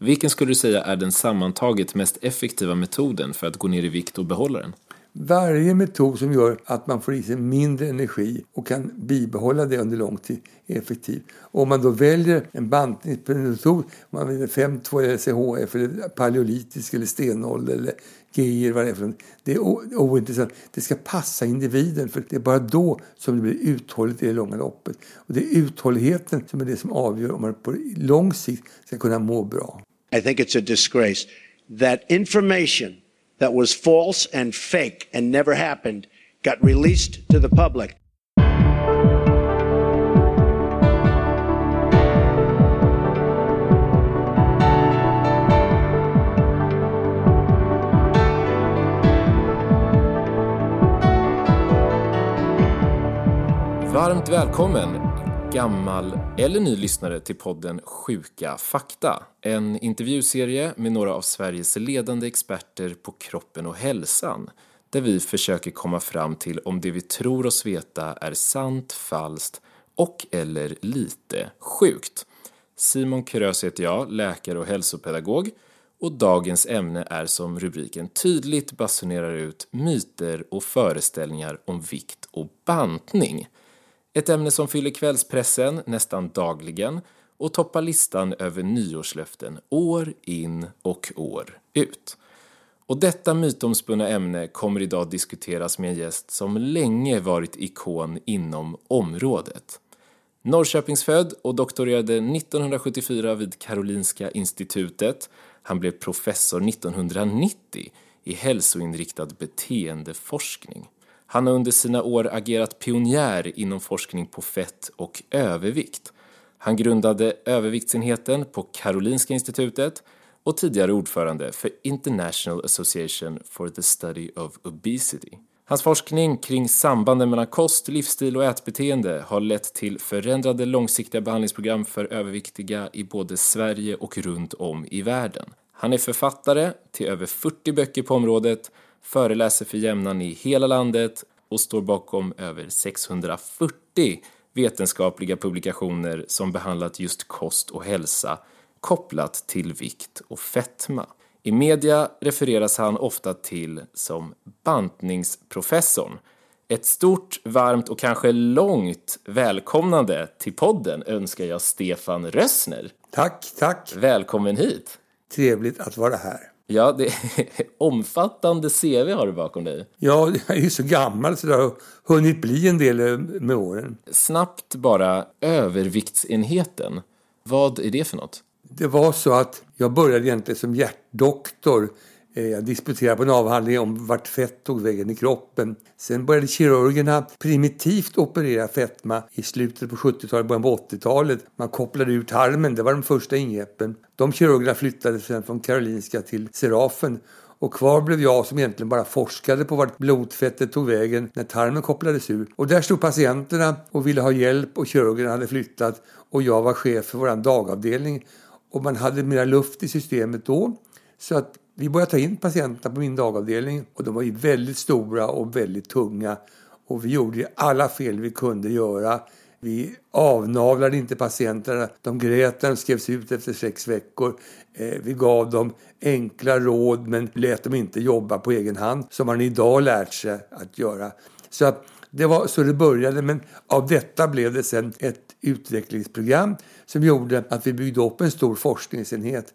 Vilken skulle du säga är den sammantaget mest effektiva metoden för att gå ner i vikt och behålla den? Varje metod som gör att man får i sig mindre energi och kan bibehålla det under lång tid är effektiv. Och om man då väljer en bantningsmetod, man väljer 5-2 eller CHF eller paleolitisk eller stenålder eller GIR, vad det är för Det är ointressant. Det ska passa individen för det är bara då som det blir uthålligt i det långa loppet. Och det är uthålligheten som är det som avgör om man på lång sikt ska kunna må bra. I think it's a disgrace that information that was false and fake and never happened got released to the public. Varmt välkommen gammal eller ny lyssnare till podden Sjuka fakta. En intervjuserie med några av Sveriges ledande experter på kroppen och hälsan där vi försöker komma fram till om det vi tror oss veta är sant, falskt och eller lite sjukt. Simon Krös heter jag, läkare och hälsopedagog och dagens ämne är som rubriken tydligt basunerar ut myter och föreställningar om vikt och bantning. Ett ämne som fyller kvällspressen nästan dagligen och toppar listan över nyårslöften år in och år ut. Och detta mytomspunna ämne kommer idag diskuteras med en gäst som länge varit ikon inom området. Norrköpingsfödd och doktorerade 1974 vid Karolinska institutet. Han blev professor 1990 i hälsoinriktad beteendeforskning. Han har under sina år agerat pionjär inom forskning på fett och övervikt. Han grundade överviktsenheten på Karolinska institutet och tidigare ordförande för International Association for the Study of Obesity. Hans forskning kring sambanden mellan kost, livsstil och ätbeteende har lett till förändrade långsiktiga behandlingsprogram för överviktiga i både Sverige och runt om i världen. Han är författare till över 40 böcker på området föreläser för jämnan i hela landet och står bakom över 640 vetenskapliga publikationer som behandlat just kost och hälsa kopplat till vikt och fetma. I media refereras han ofta till som bantningsprofessorn. Ett stort, varmt och kanske långt välkomnande till podden önskar jag Stefan Rössner. Tack, tack. Välkommen hit. Trevligt att vara här. Ja, det är omfattande CV har du bakom dig. Ja, jag är ju så gammal så det har hunnit bli en del med åren. Snabbt bara, överviktsenheten. Vad är det för något? Det var så att jag började egentligen som hjärtdoktor Eh, jag disputerade på en avhandling om vart fett tog vägen i kroppen. Sen började kirurgerna primitivt operera fetma i slutet på 70-talet, början på 80-talet. Man kopplade ur tarmen, det var de första ingreppen. De kirurgerna flyttade sen från Karolinska till Serafen och kvar blev jag som egentligen bara forskade på vart blodfettet tog vägen när tarmen kopplades ur. Och där stod patienterna och ville ha hjälp och kirurgerna hade flyttat och jag var chef för vår dagavdelning. Och man hade mera luft i systemet då. Så att vi började ta in patienterna på min dagavdelning och de var ju väldigt stora och väldigt tunga. Och vi gjorde ju alla fel vi kunde göra. Vi avnavlade inte patienterna. De grät när de skrevs ut efter sex veckor. Eh, vi gav dem enkla råd men lät dem inte jobba på egen hand som man idag lärt sig att göra. Så det var så det började men av detta blev det sen ett utvecklingsprogram som gjorde att vi byggde upp en stor forskningsenhet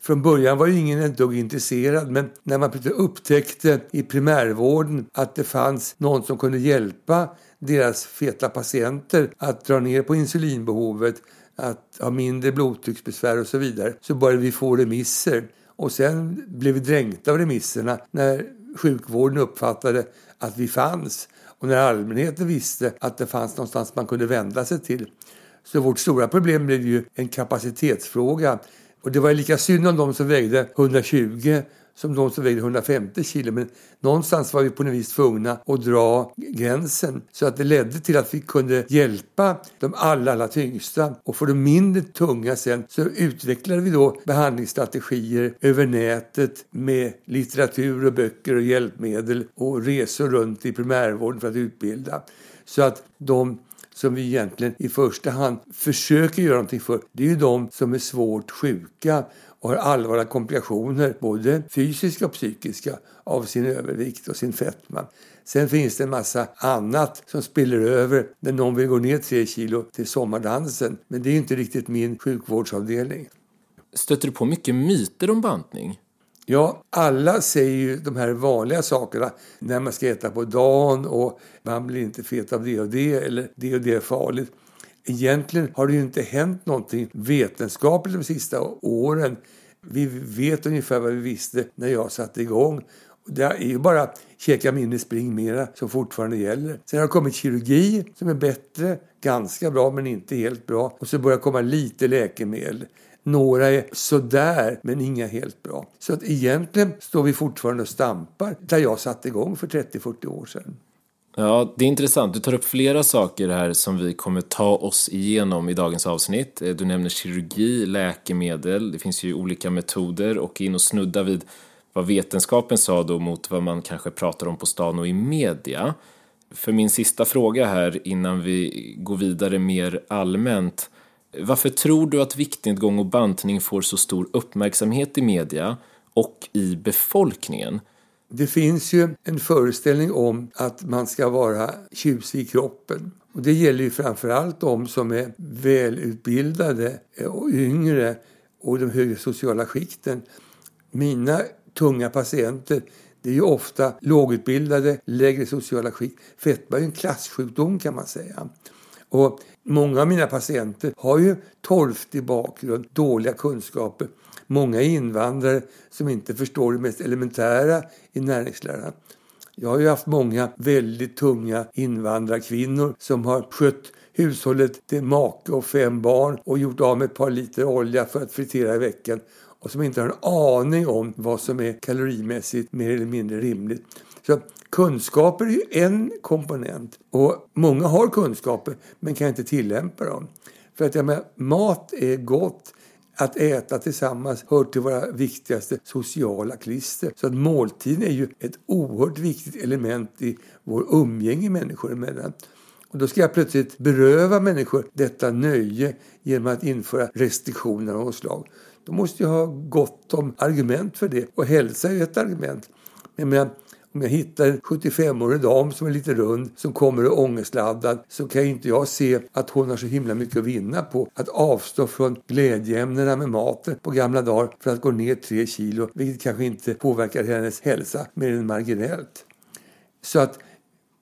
från början var ju ingen ett dugg intresserad men när man upptäckte i primärvården att det fanns någon som kunde hjälpa deras feta patienter att dra ner på insulinbehovet, att ha mindre blodtrycksbesvär och så vidare, så började vi få remisser. Och sen blev vi dränkta av remisserna när sjukvården uppfattade att vi fanns och när allmänheten visste att det fanns någonstans man kunde vända sig till. Så vårt stora problem blev ju en kapacitetsfråga. Och det var lika synd om de som vägde 120 som de som vägde 150 kilo. Men någonstans var vi på något vis tvungna att dra gränsen. Så att det ledde till att vi kunde hjälpa de allra, allra tyngsta. Och för de mindre tunga sen så utvecklade vi då behandlingsstrategier över nätet med litteratur och böcker och hjälpmedel och resor runt i primärvården för att utbilda. Så att de som vi egentligen i första hand försöker göra någonting för, det är ju de som är svårt sjuka och har allvarliga komplikationer, både fysiska och psykiska, av sin övervikt och sin fetma. Sen finns det en massa annat som spiller över när någon vill gå ner tre kilo till sommardansen. Men det är inte riktigt min sjukvårdsavdelning. Stöter du på mycket myter om bantning? Ja, alla säger ju de här vanliga sakerna när man ska äta på dagen och man blir inte fet av det och det eller det och det är farligt. Egentligen har det ju inte hänt någonting vetenskapligt de sista åren. Vi vet ungefär vad vi visste när jag satte igång. Det är ju bara käka mindre, spring mera som fortfarande gäller. Sen har det kommit kirurgi som är bättre, ganska bra men inte helt bra. Och så börjar komma lite läkemedel. Några är sådär, men inga helt bra. Så att egentligen står vi fortfarande och stampar där jag satte igång för 30-40 år sedan. Ja, det är intressant. Du tar upp flera saker här som vi kommer ta oss igenom i dagens avsnitt. Eh, du nämner kirurgi, läkemedel, det finns ju olika metoder och in och snudda vid vad vetenskapen sa då mot vad man kanske pratar om på stan och i media. För min sista fråga här innan vi går vidare mer allmänt. Varför tror du att viktnedgång och bantning får så stor uppmärksamhet i media och i befolkningen? Det finns ju en föreställning om att man ska vara tjusig i kroppen. Och det gäller ju framförallt de som är välutbildade eh, och yngre och i de högre sociala skikten. Mina tunga patienter det är ju ofta lågutbildade, lägre sociala skikt. Fetma är ju en klassjukdom kan man säga. Och många av mina patienter har ju torftig bakgrund, dåliga kunskaper. Många är invandrare som inte förstår det mest elementära i näringsläran. Jag har ju haft många väldigt tunga invandrarkvinnor som har skött hushållet till make och fem barn och gjort av med ett par liter olja för att fritera i veckan och som inte har en aning om vad som är kalorimässigt mer eller mindre rimligt. Så kunskaper är ju en komponent och många har kunskaper men kan inte tillämpa dem. För att jag menar, mat är gott. Att äta tillsammans hör till våra viktigaste sociala klister. Så att måltiden är ju ett oerhört viktigt element i vår umgänge människor emellan. Och då ska jag plötsligt beröva människor detta nöje genom att införa restriktioner av något slag. Då måste jag ha gott om argument för det. Och hälsa är ett argument. Men om jag hittar en 75-årig dam som är lite rund, som kommer och ångestladdad, så kan inte jag se att hon har så himla mycket att vinna på att avstå från glädjeämnena med maten på gamla dagar för att gå ner tre kilo, vilket kanske inte påverkar hennes hälsa mer än marginellt. Så att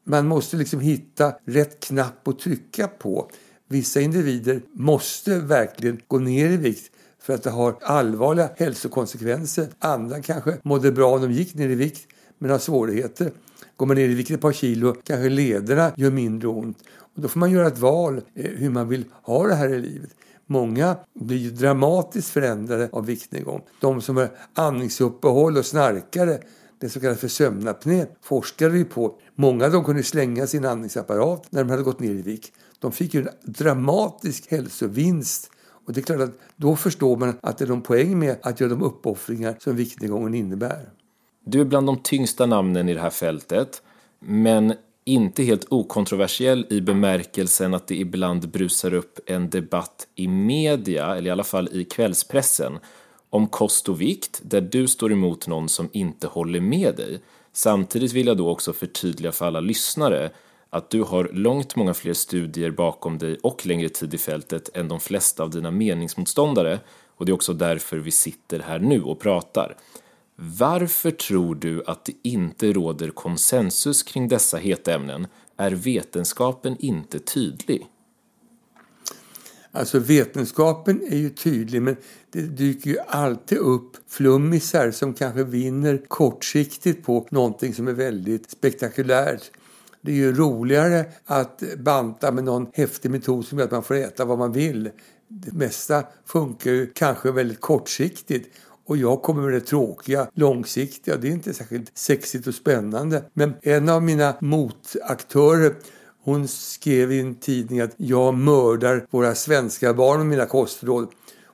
man måste liksom hitta rätt knapp att trycka på. Vissa individer måste verkligen gå ner i vikt för att det har allvarliga hälsokonsekvenser. Andra kanske mådde bra om de gick ner i vikt men har svårigheter. Går man ner i vikt ett par kilo kanske lederna gör mindre ont. Och då får man göra ett val eh, hur man vill ha det här i livet. Många blir ju dramatiskt förändrade av viktnedgång. De som har andningsuppehåll och snarkare, det som kallas för sömnapné, forskade vi på. Många av dem kunde slänga sin andningsapparat när de hade gått ner i vikt. De fick ju en dramatisk hälsovinst och det är klart att då förstår man att det är någon poäng med att göra de uppoffringar som viktnedgången innebär. Du är bland de tyngsta namnen i det här fältet, men inte helt okontroversiell i bemärkelsen att det ibland brusar upp en debatt i media, eller i alla fall i kvällspressen, om kost och vikt där du står emot någon som inte håller med dig. Samtidigt vill jag då också förtydliga för alla lyssnare att du har långt många fler studier bakom dig och längre tid i fältet än de flesta av dina meningsmotståndare och det är också därför vi sitter här nu och pratar. Varför tror du att det inte råder konsensus kring dessa heta ämnen? Är vetenskapen inte tydlig? Alltså vetenskapen är ju tydlig men det dyker ju alltid upp flummisar som kanske vinner kortsiktigt på någonting som är väldigt spektakulärt. Det är ju roligare att banta med någon häftig metod som gör att man får äta vad man vill. Det mesta funkar ju kanske väldigt kortsiktigt och jag kommer med det tråkiga, långsiktiga. Det är inte särskilt sexigt och spännande. Men en av mina motaktörer hon skrev i en tidning att jag mördar våra svenska barn med mina kostråd.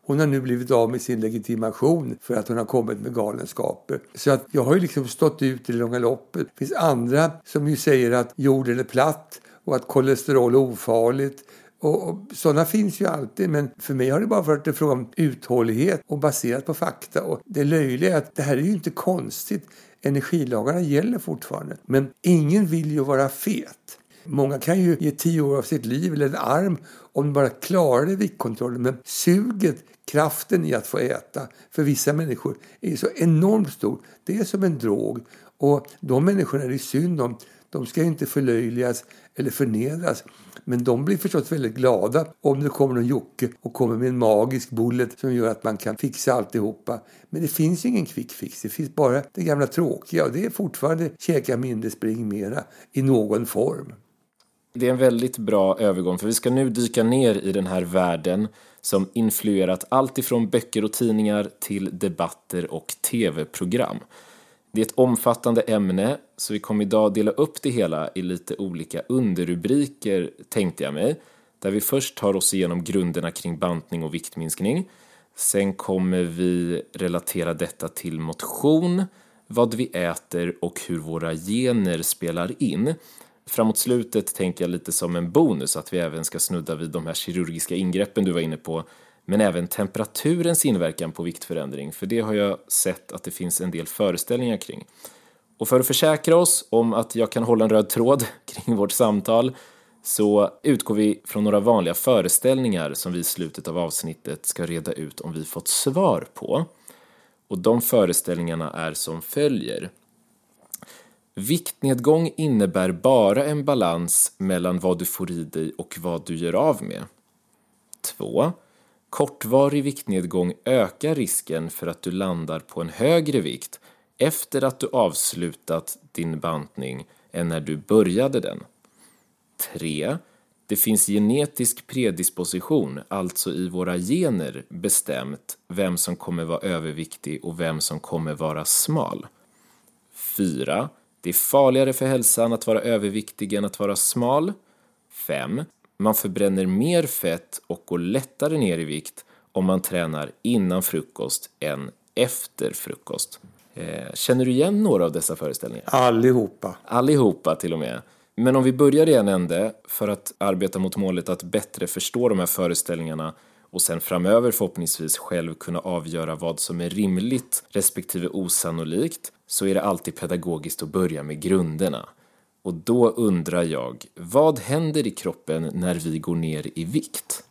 Hon har nu blivit av med sin legitimation för att hon har kommit med galenskaper. Så att jag har ju liksom stått ut i det långa loppet. Det finns andra som ju säger att jorden är platt och att kolesterol är ofarligt och, och sådana finns ju alltid, men för mig har det bara varit en fråga om uthållighet och baserat på fakta. Och det löjliga är att det här är ju inte konstigt. Energilagarna gäller fortfarande. Men ingen vill ju vara fet. Många kan ju ge tio år av sitt liv eller en arm om de bara klarar viktkontrollen. Men suget, kraften i att få äta för vissa människor är så enormt stor. Det är som en drog. Och de människorna är det synd om. De ska inte förlöjligas eller förnedras. Men de blir förstås väldigt glada om det kommer någon Jocke och kommer med en magisk bullet som gör att man kan fixa alltihopa. Men det finns ju ingen quick fix. Det finns bara det gamla tråkiga och det är fortfarande käka mindre, spring mera i någon form. Det är en väldigt bra övergång för vi ska nu dyka ner i den här världen som influerat allt ifrån böcker och tidningar till debatter och tv-program. Det är ett omfattande ämne så vi kommer idag dela upp det hela i lite olika underrubriker tänkte jag mig. Där vi först tar oss igenom grunderna kring bantning och viktminskning. Sen kommer vi relatera detta till motion, vad vi äter och hur våra gener spelar in. Framåt slutet tänker jag lite som en bonus att vi även ska snudda vid de här kirurgiska ingreppen du var inne på men även temperaturens inverkan på viktförändring, för det har jag sett att det finns en del föreställningar kring. Och för att försäkra oss om att jag kan hålla en röd tråd kring vårt samtal så utgår vi från några vanliga föreställningar som vi i slutet av avsnittet ska reda ut om vi fått svar på. Och de föreställningarna är som följer. Viktnedgång innebär bara en balans mellan vad du får i dig och vad du gör av med. 2. Kortvarig viktnedgång ökar risken för att du landar på en högre vikt efter att du avslutat din bantning än när du började den. 3. Det finns genetisk predisposition, alltså i våra gener bestämt vem som kommer vara överviktig och vem som kommer vara smal. 4. Det är farligare för hälsan att vara överviktig än att vara smal. 5. Man förbränner mer fett och går lättare ner i vikt om man tränar innan frukost än efter frukost. Eh, känner du igen några av dessa föreställningar? Allihopa. Allihopa till och med. Men om vi börjar i en ände för att arbeta mot målet att bättre förstå de här föreställningarna och sen framöver förhoppningsvis själv kunna avgöra vad som är rimligt respektive osannolikt så är det alltid pedagogiskt att börja med grunderna. Och då undrar jag, vad händer i kroppen när vi går ner i vikt?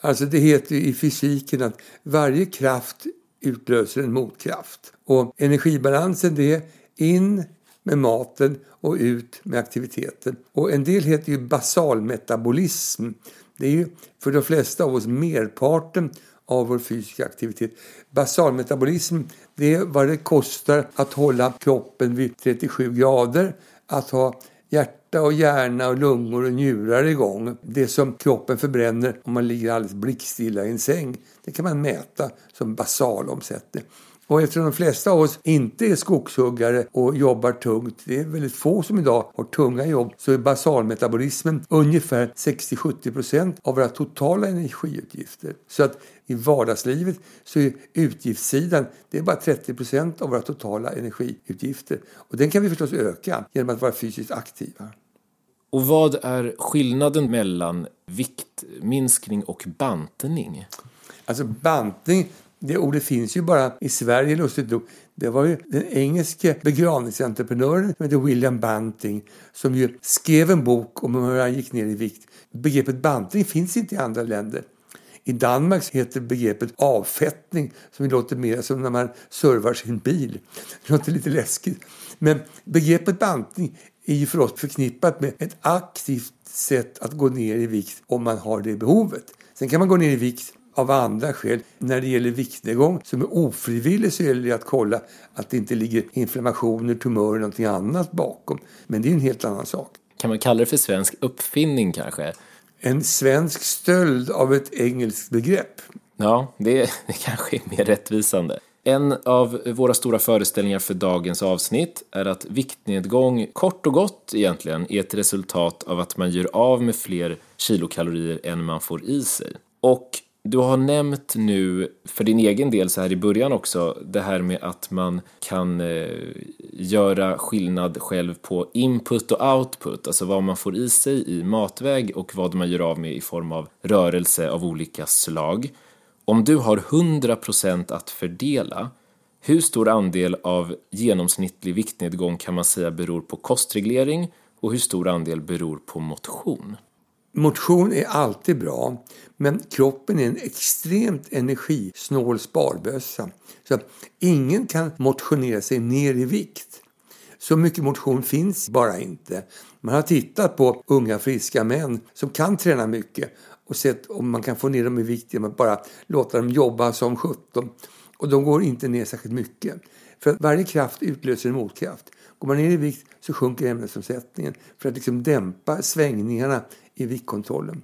Alltså det heter i fysiken att varje kraft utlöser en motkraft. Och energibalansen det är in med maten och ut med aktiviteten. Och en del heter ju basalmetabolism. Det är ju för de flesta av oss merparten av vår fysiska aktivitet. Basalmetabolism det är vad det kostar att hålla kroppen vid 37 grader att ha hjärta och hjärna och lungor och njurar igång. Det som kroppen förbränner om man ligger alldeles blickstilla i en säng. Det kan man mäta som basalomsättning. Och eftersom de flesta av oss inte är skogshuggare och jobbar tungt, det är väldigt få som idag har tunga jobb, så är basalmetabolismen ungefär 60-70% av våra totala energiutgifter. Så att i vardagslivet så är utgiftssidan det är bara 30% av våra totala energiutgifter. Och den kan vi förstås öka genom att vara fysiskt aktiva. Och vad är skillnaden mellan viktminskning och bantning? Alltså bantning det ordet finns ju bara i Sverige lustigt nog. Det var ju den engelske begravningsentreprenören som hette William Banting som ju skrev en bok om hur han gick ner i vikt. Begreppet bantning finns inte i andra länder. I Danmark heter begreppet avfettning som låter mer som när man servar sin bil. Det låter lite läskigt. Men begreppet bantning är ju för oss förknippat med ett aktivt sätt att gå ner i vikt om man har det behovet. Sen kan man gå ner i vikt av andra skäl. När det gäller viktnedgång som är ofrivillig så gäller det att kolla att det inte ligger inflammationer, tumörer eller någonting annat bakom. Men det är en helt annan sak. Kan man kalla det för svensk uppfinning kanske? En svensk stöld av ett engelskt begrepp. Ja, det, det kanske är mer rättvisande. En av våra stora föreställningar för dagens avsnitt är att viktnedgång kort och gott egentligen är ett resultat av att man gör av med fler kilokalorier än man får i sig. Och du har nämnt nu för din egen del så här i början också det här med att man kan eh, göra skillnad själv på input och output, alltså vad man får i sig i matväg och vad man gör av med i form av rörelse av olika slag. Om du har 100% att fördela, hur stor andel av genomsnittlig viktnedgång kan man säga beror på kostreglering och hur stor andel beror på motion? Motion är alltid bra, men kroppen är en extremt energisnål sparbössa. Så ingen kan motionera sig ner i vikt. Så mycket motion finns bara inte. Man har tittat på unga friska män som kan träna mycket och sett om man kan få ner dem i vikt genom att bara låta dem jobba som 17. Och de går inte ner särskilt mycket. För att varje kraft utlöser en motkraft. Går man ner i vikt så sjunker ämnesomsättningen för att liksom dämpa svängningarna i viktkontrollen.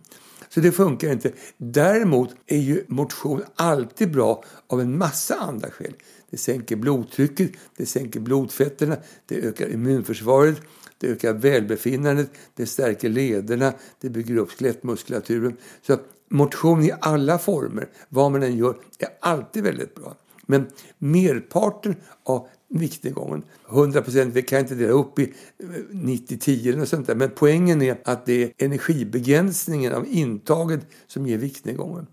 Så det funkar inte. Däremot är ju motion alltid bra av en massa andra skäl. Det sänker blodtrycket, det sänker blodfetterna, det ökar immunförsvaret, det ökar välbefinnandet, det stärker lederna, det bygger upp skelettmuskulaturen. Så motion i alla former, vad man än gör, är alltid väldigt bra. Men merparten av viktnedgången, 100 procent, vi kan inte dela upp i eh, 90-10 eller sånt där, men poängen är att det är energibegränsningen av intaget som ger viktnedgången.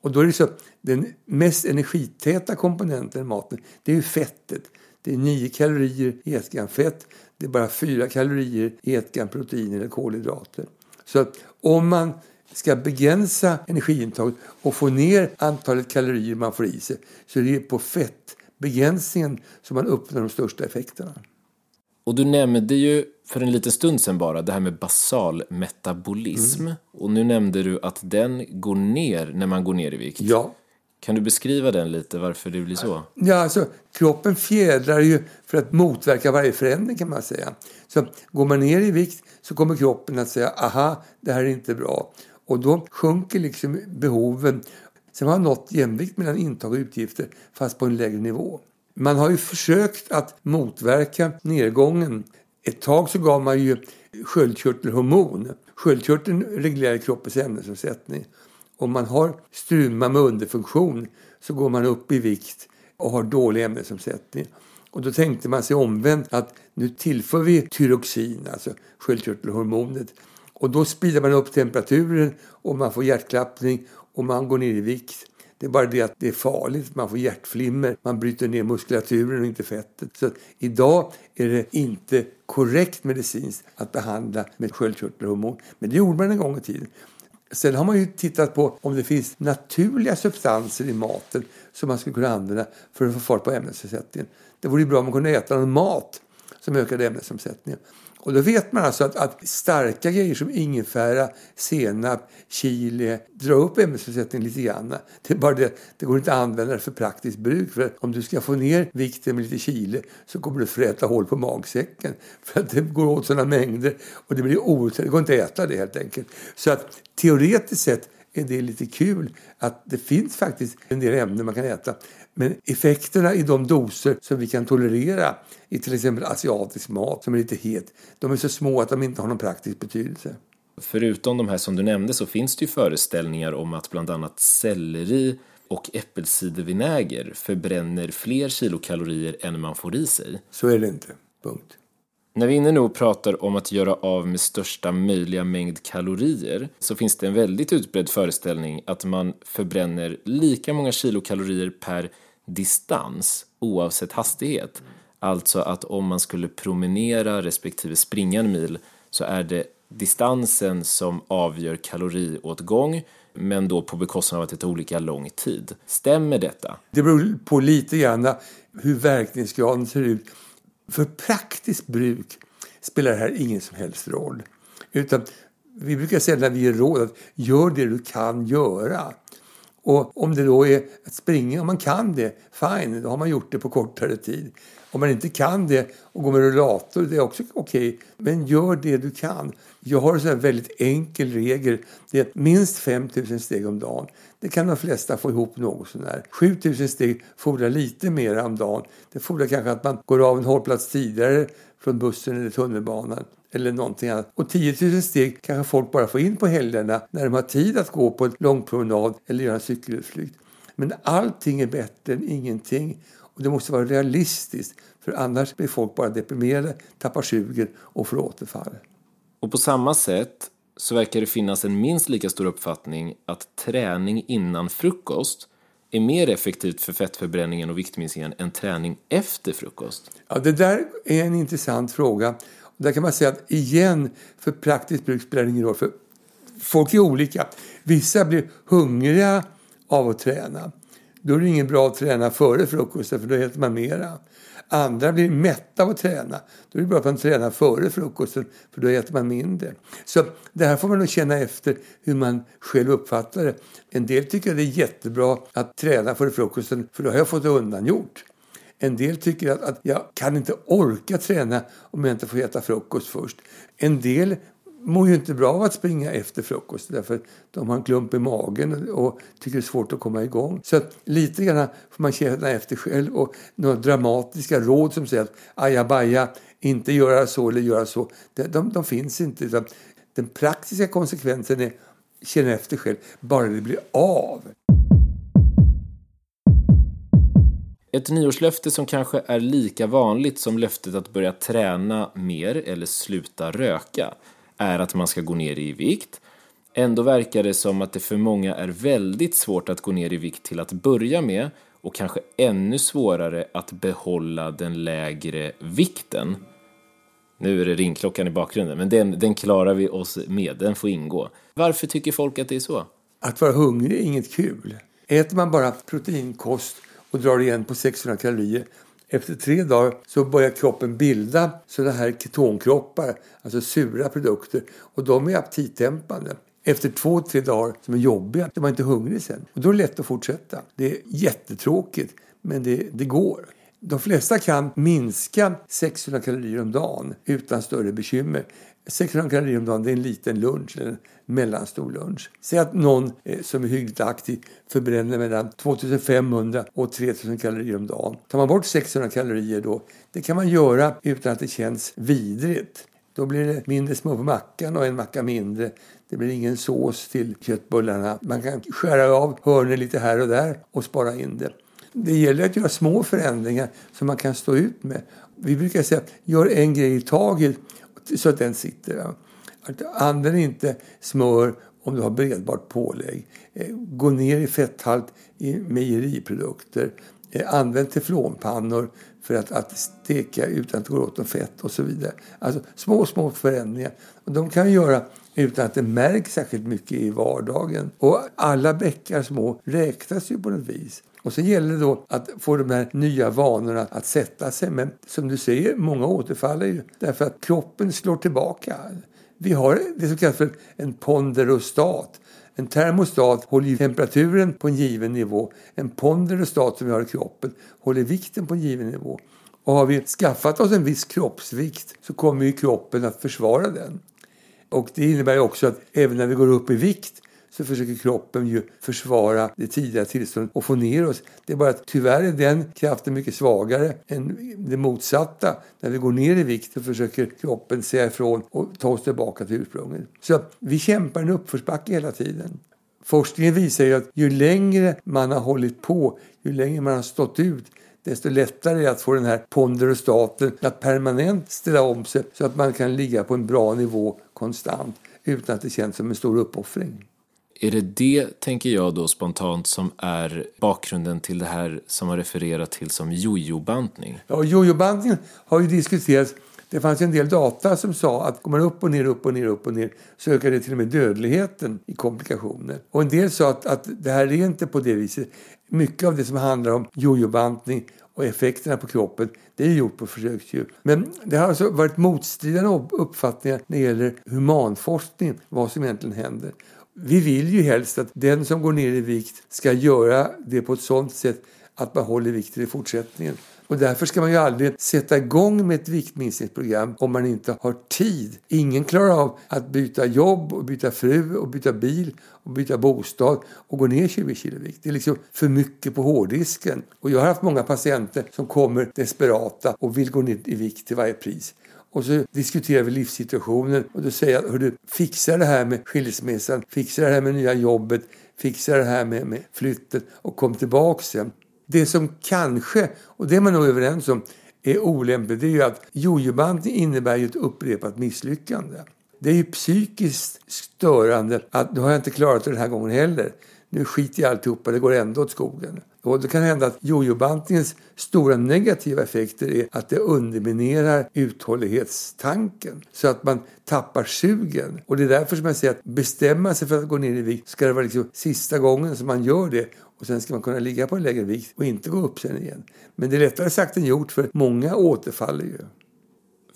Och då är det så, den mest energitäta komponenten i maten, det är ju fettet. Det är 9 kalorier i ett gram fett, det är bara 4 kalorier i ett gram protein eller kolhydrater. Så att om man ska begränsa energiintaget och få ner antalet kalorier man får i sig så är det på fett fettbegränsningen som man uppnår de största effekterna. Och du nämnde ju för en liten stund sedan bara det här med basal metabolism. Mm. Och nu nämnde du att den går ner när man går ner i vikt. Ja. Kan du beskriva den lite, varför det blir så? Ja, alltså kroppen fjädrar ju för att motverka varje förändring kan man säga. Så går man ner i vikt så kommer kroppen att säga aha, det här är inte bra. Och då sjunker liksom behoven. Sen har man nått jämvikt mellan intag och utgifter fast på en lägre nivå. Man har ju försökt att motverka nedgången. Ett tag så gav man ju sköldkörtelhormon. Sköldkörteln reglerar kroppens ämnesomsättning. Om man har struma med underfunktion så går man upp i vikt och har dålig ämnesomsättning. Och då tänkte man sig omvänt att nu tillför vi tyroxin, alltså sköldkörtelhormonet, och då speedar man upp temperaturen och man får hjärtklappning och man går ner i vikt. Det är bara det att det är farligt, man får hjärtflimmer, man bryter ner muskulaturen och inte fettet. Så idag är det inte korrekt medicinskt att behandla med sköldkörtelhormon. Men det gjorde man en gång i tiden. Sen har man ju tittat på om det finns naturliga substanser i maten som man skulle kunna använda för att få fart på ämnesomsättningen. Det vore ju bra om man kunde äta någon mat som ökade ämnesomsättningen. Och då vet man alltså att, att starka grejer som ingefära, senap, chili drar upp ämnesomsättningen lite grann. Det är bara det, det går inte att använda det för praktiskt bruk. För om du ska få ner vikten med lite chili så kommer du fräta hål på magsäcken. För att det går åt sådana mängder och det blir outhärdligt. det går inte att äta det helt enkelt. Så att teoretiskt sett är det lite kul att det finns faktiskt en del ämnen man kan äta. Men effekterna i de doser som vi kan tolerera i till exempel asiatisk mat som är lite het, de är så små att de inte har någon praktisk betydelse. Förutom de här som du nämnde så finns det ju föreställningar om att bland annat selleri och äppelcidervinäger förbränner fler kilokalorier än man får i sig. Så är det inte. Punkt. När vi är inne nu och pratar om att göra av med största möjliga mängd kalorier så finns det en väldigt utbredd föreställning att man förbränner lika många kilokalorier per distans oavsett hastighet. Alltså att om man skulle promenera respektive springa en mil så är det distansen som avgör kaloriåtgång men då på bekostnad av att det tar olika lång tid. Stämmer detta? Det beror på lite grann hur verkningsgraden ser ut. För praktiskt bruk spelar det här ingen som helst roll. Utan vi brukar säga när vi ger råd att gör det du kan göra. Och om det då är att springa, om man kan det, fine, då har man gjort det på kortare tid. Om man inte kan det och går med rullator, det är också okej. Okay. Men gör det du kan. Jag har en väldigt enkel regel. Det är minst 5000 steg om dagen. Det kan de flesta få ihop något sånär. 7000 steg fordrar lite mer om dagen. Det fordrar kanske att man går av en hållplats tidigare från bussen eller tunnelbanan eller någonting annat. Och 10 000 steg kanske folk bara får in på helgerna när de har tid att gå på en långpromenad eller göra en cykelutflykt. Men allting är bättre än ingenting. Och det måste vara realistiskt, för annars blir folk bara deprimerade, tappar sugen och får återfall. Och på samma sätt så verkar det finnas en minst lika stor uppfattning att träning innan frukost är mer effektivt för fettförbränningen och viktminskningen än träning efter frukost? Ja, det där är en intressant fråga. Där kan man säga att igen, för praktiskt bruk spelar det ingen roll. För folk är olika. Vissa blir hungriga av att träna. Då är det ingen bra att träna före frukosten för då äter man mera. Andra blir mätta av att träna. Då är det bra att man tränar före frukosten för då äter man mindre. Så det här får man nog känna efter hur man själv uppfattar det. En del tycker att det är jättebra att träna före frukosten för då har jag fått det undangjort. En del tycker att, att jag kan inte orka träna om jag inte får äta frukost först. En del mår ju inte bra av att springa efter frukost därför de har en klump i magen och tycker det är svårt att komma igång. Så att lite grann får man känna efter själv och några dramatiska råd som säger att ajabaja, inte göra så eller göra så, de, de, de finns inte. Utan den praktiska konsekvensen är känna efter själv, bara det blir av. Ett nyårslöfte som kanske är lika vanligt som löftet att börja träna mer eller sluta röka är att man ska gå ner i vikt. Ändå verkar det som att det för många är väldigt svårt att gå ner i vikt till att börja med och kanske ännu svårare att behålla den lägre vikten. Nu är det ringklockan i bakgrunden, men den, den klarar vi oss med, den får ingå. Varför tycker folk att det är så? Att vara hungrig är inget kul. Äter man bara proteinkost och drar igen på 600 kalorier efter tre dagar så börjar kroppen bilda sådana här ketonkroppar, alltså sura produkter. Och de är aptitdämpande. Efter två, tre dagar som är jobbiga, är man inte hungrig sen. Och då är det lätt att fortsätta. Det är jättetråkigt, men det, det går. De flesta kan minska 600 kalorier om dagen utan större bekymmer. 600 kalorier om dagen det är en liten lunch, eller en mellanstor lunch. Säg att någon eh, som är hyggligt aktiv förbränner mellan 2500 och 3000 kalorier om dagen. Tar man bort 600 kalorier då, det kan man göra utan att det känns vidrigt. Då blir det mindre smör på mackan och en macka mindre. Det blir ingen sås till köttbullarna. Man kan skära av hörnen lite här och där och spara in det. Det gäller att göra små förändringar som man kan stå ut med. Vi brukar säga gör en grej i taget så att den sitter. Använd inte smör om du har bredbart pålägg. Eh, gå ner i fetthalt i mejeriprodukter. Eh, använd teflonpannor för att, att steka utan att det går åt något fett och så vidare. Alltså små, små förändringar. Och de kan göra utan att det märks särskilt mycket i vardagen. Och alla bäckar små räknas ju på något vis. Och sen gäller det då att få de här nya vanorna att sätta sig. Men som du säger, många återfaller ju därför att kroppen slår tillbaka. Vi har det som kallas för en ponderostat. En termostat håller temperaturen på en given nivå. En ponderostat som vi har i kroppen håller vikten på en given nivå. Och har vi skaffat oss en viss kroppsvikt så kommer ju kroppen att försvara den. Och det innebär också att även när vi går upp i vikt så försöker kroppen ju försvara det tidigare tillståndet och få ner oss. Det är bara att tyvärr är den kraften mycket svagare än det motsatta. När vi går ner i vikt så försöker kroppen säga ifrån och ta oss tillbaka till ursprunget. Så vi kämpar en uppförsbacke hela tiden. Forskningen visar ju att ju längre man har hållit på, ju längre man har stått ut, desto lättare är det att få den här ponderostaten att permanent ställa om sig så att man kan ligga på en bra nivå konstant utan att det känns som en stor uppoffring. Är det det, tänker jag då spontant, som är bakgrunden till det här som har refererat till som jojobantning? Ja, jojobantning har ju diskuterats. Det fanns en del data som sa att går man upp och ner, upp och ner, upp och ner så ökar det till och med dödligheten i komplikationer. Och en del sa att, att det här är inte på det viset. Mycket av det som handlar om jojobantning och effekterna på kroppen, det är gjort på försöksdjur. Men det har alltså varit motstridande uppfattningar när det gäller humanforskning, vad som egentligen händer. Vi vill ju helst att den som går ner i vikt ska göra det på ett sådant sätt att man håller vikten i fortsättningen. Och därför ska man ju aldrig sätta igång med ett viktminskningsprogram om man inte har tid. Ingen klarar av att byta jobb, och byta fru, och byta bil och byta bostad och gå ner 20 kilo vikt. Det är liksom för mycket på hårddisken. Och jag har haft många patienter som kommer desperata och vill gå ner i vikt till varje pris. Och så diskuterar vi livssituationen och då säger jag, hördu, fixa det här med skilsmässan, fixa det här med nya jobbet, fixa det här med, med flytten och kom tillbaka sen. Det som kanske, och det är man nog överens om, är olämpligt det är ju att jojobantning innebär ju ett upprepat misslyckande. Det är ju psykiskt störande att nu har jag inte klarat det den här gången heller. Nu skiter jag alltihopa, det går ändå åt skogen. Och det kan hända att jojobantningens stora negativa effekter är att det underminerar uthållighetstanken så att man tappar sugen. Och det är därför som jag säger att bestämma sig för att gå ner i vikt ska det vara liksom sista gången som man gör det och sen ska man kunna ligga på en lägre vikt och inte gå upp sen igen. Men det är lättare sagt än gjort för många återfaller ju.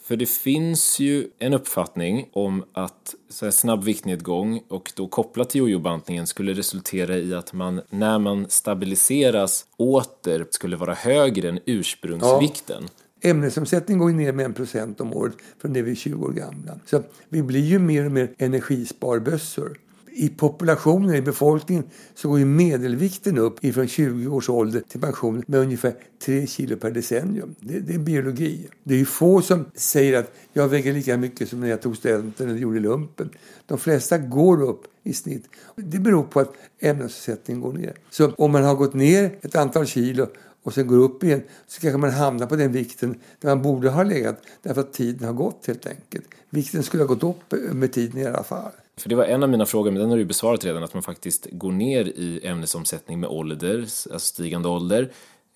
För det finns ju en uppfattning om att så här snabb viktnedgång och då kopplat till jojobantningen skulle resultera i att man när man stabiliseras åter skulle vara högre än ursprungsvikten. Ja. Ämnesomsättningen går ner med en procent om året från det vi är 20 år gamla. Så vi blir ju mer och mer energisparbössor i populationen, i befolkningen, så går ju medelvikten upp ifrån 20 års ålder till pension med ungefär 3 kilo per decennium. Det, det är biologi. Det är ju få som säger att jag väger lika mycket som när jag tog studenten eller gjorde lumpen. De flesta går upp i snitt. Det beror på att ämnesomsättningen går ner. Så om man har gått ner ett antal kilo och sen går upp igen så kanske man hamnar på den vikten där man borde ha legat därför att tiden har gått helt enkelt. Vikten skulle ha gått upp med tiden i alla fall. För det var en av mina frågor, men den har du besvarat redan, att man faktiskt går ner i ämnesomsättning med ålder, alltså stigande ålder.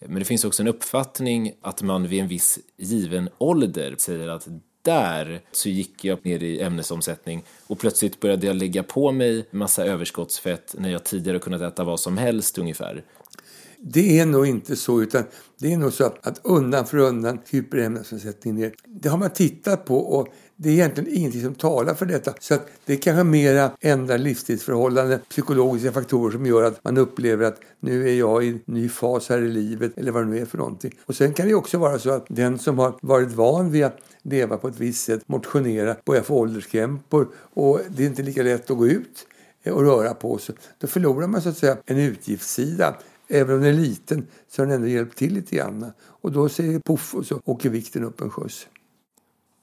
Men det finns också en uppfattning att man vid en viss given ålder säger att där så gick jag ner i ämnesomsättning och plötsligt började jag lägga på mig massa överskottsfett när jag tidigare kunnat äta vad som helst ungefär. Det är nog inte så, utan det är nog så att undan för undan kryper ämnesomsättningen ner. Det har man tittat på och det är egentligen ingenting som talar för detta. Så att det är kanske mera ändrar livstidsförhållanden, psykologiska faktorer som gör att man upplever att nu är jag i en ny fas här i livet eller vad det nu är för någonting. Och sen kan det också vara så att den som har varit van vid att leva på ett visst sätt, motionera, börjar få ålderskrämpor och det är inte lika lätt att gå ut och röra på sig. Då förlorar man så att säga en utgiftssida. Även om den är liten så har den ändå hjälpt till lite grann. Och då säger det poff och så åker vikten upp en skjuts.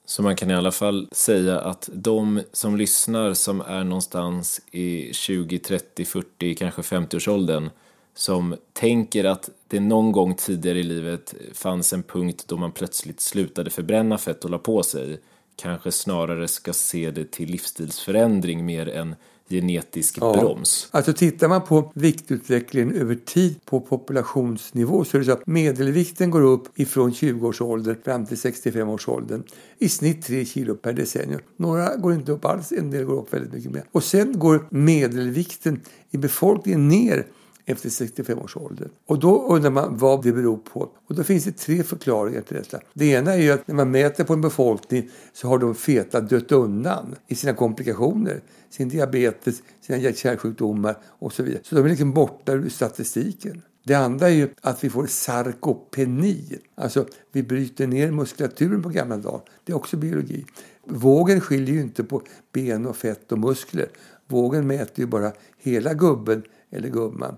Så man kan i alla fall säga att de som lyssnar som är någonstans i 20, 30, 40, kanske 50-årsåldern som tänker att det någon gång tidigare i livet fanns en punkt då man plötsligt slutade förbränna fett och la på sig kanske snarare ska se det till livsstilsförändring mer än genetisk ja. broms. Alltså tittar man på viktutvecklingen över tid på populationsnivå så är det så att medelvikten går upp ifrån 20-årsåldern fram till 65-årsåldern i snitt 3 kilo per decennium. Några går inte upp alls, en del går upp väldigt mycket mer. Och sen går medelvikten i befolkningen ner efter 65 års ålder. Och då undrar man vad det beror på. Och då finns det tre förklaringar till detta. Det ena är ju att när man mäter på en befolkning så har de feta dött undan i sina komplikationer. Sin diabetes, sina hjärt-kärlsjukdomar och så vidare. Så de är liksom borta ur statistiken. Det andra är ju att vi får sarkopeni. Alltså vi bryter ner muskulaturen på gamla dagar. Det är också biologi. Vågen skiljer ju inte på ben och fett och muskler. Vågen mäter ju bara hela gubben eller gumman.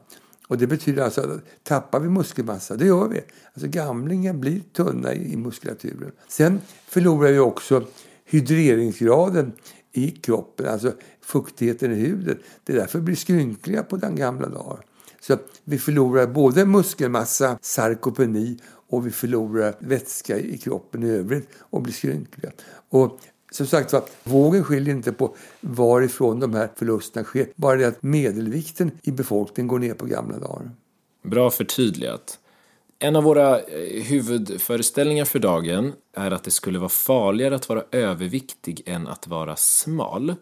Och det betyder alltså att tappar vi muskelmassa, det gör vi. Alltså gamlingar blir tunna i muskulaturen. Sen förlorar vi också hydreringsgraden i kroppen, alltså fuktigheten i huden. Det är därför vi blir skrynkliga på den gamla dagar. Så vi förlorar både muskelmassa, sarkopeni och vi förlorar vätska i kroppen i övrigt och blir skrynkliga. Och som sagt var, vågen skiljer inte på varifrån de här förlusterna sker. Bara det att medelvikten i befolkningen går ner på gamla dagar. Bra förtydligat. En av våra eh, huvudföreställningar för dagen är att det skulle vara farligare att vara överviktig än att vara smal.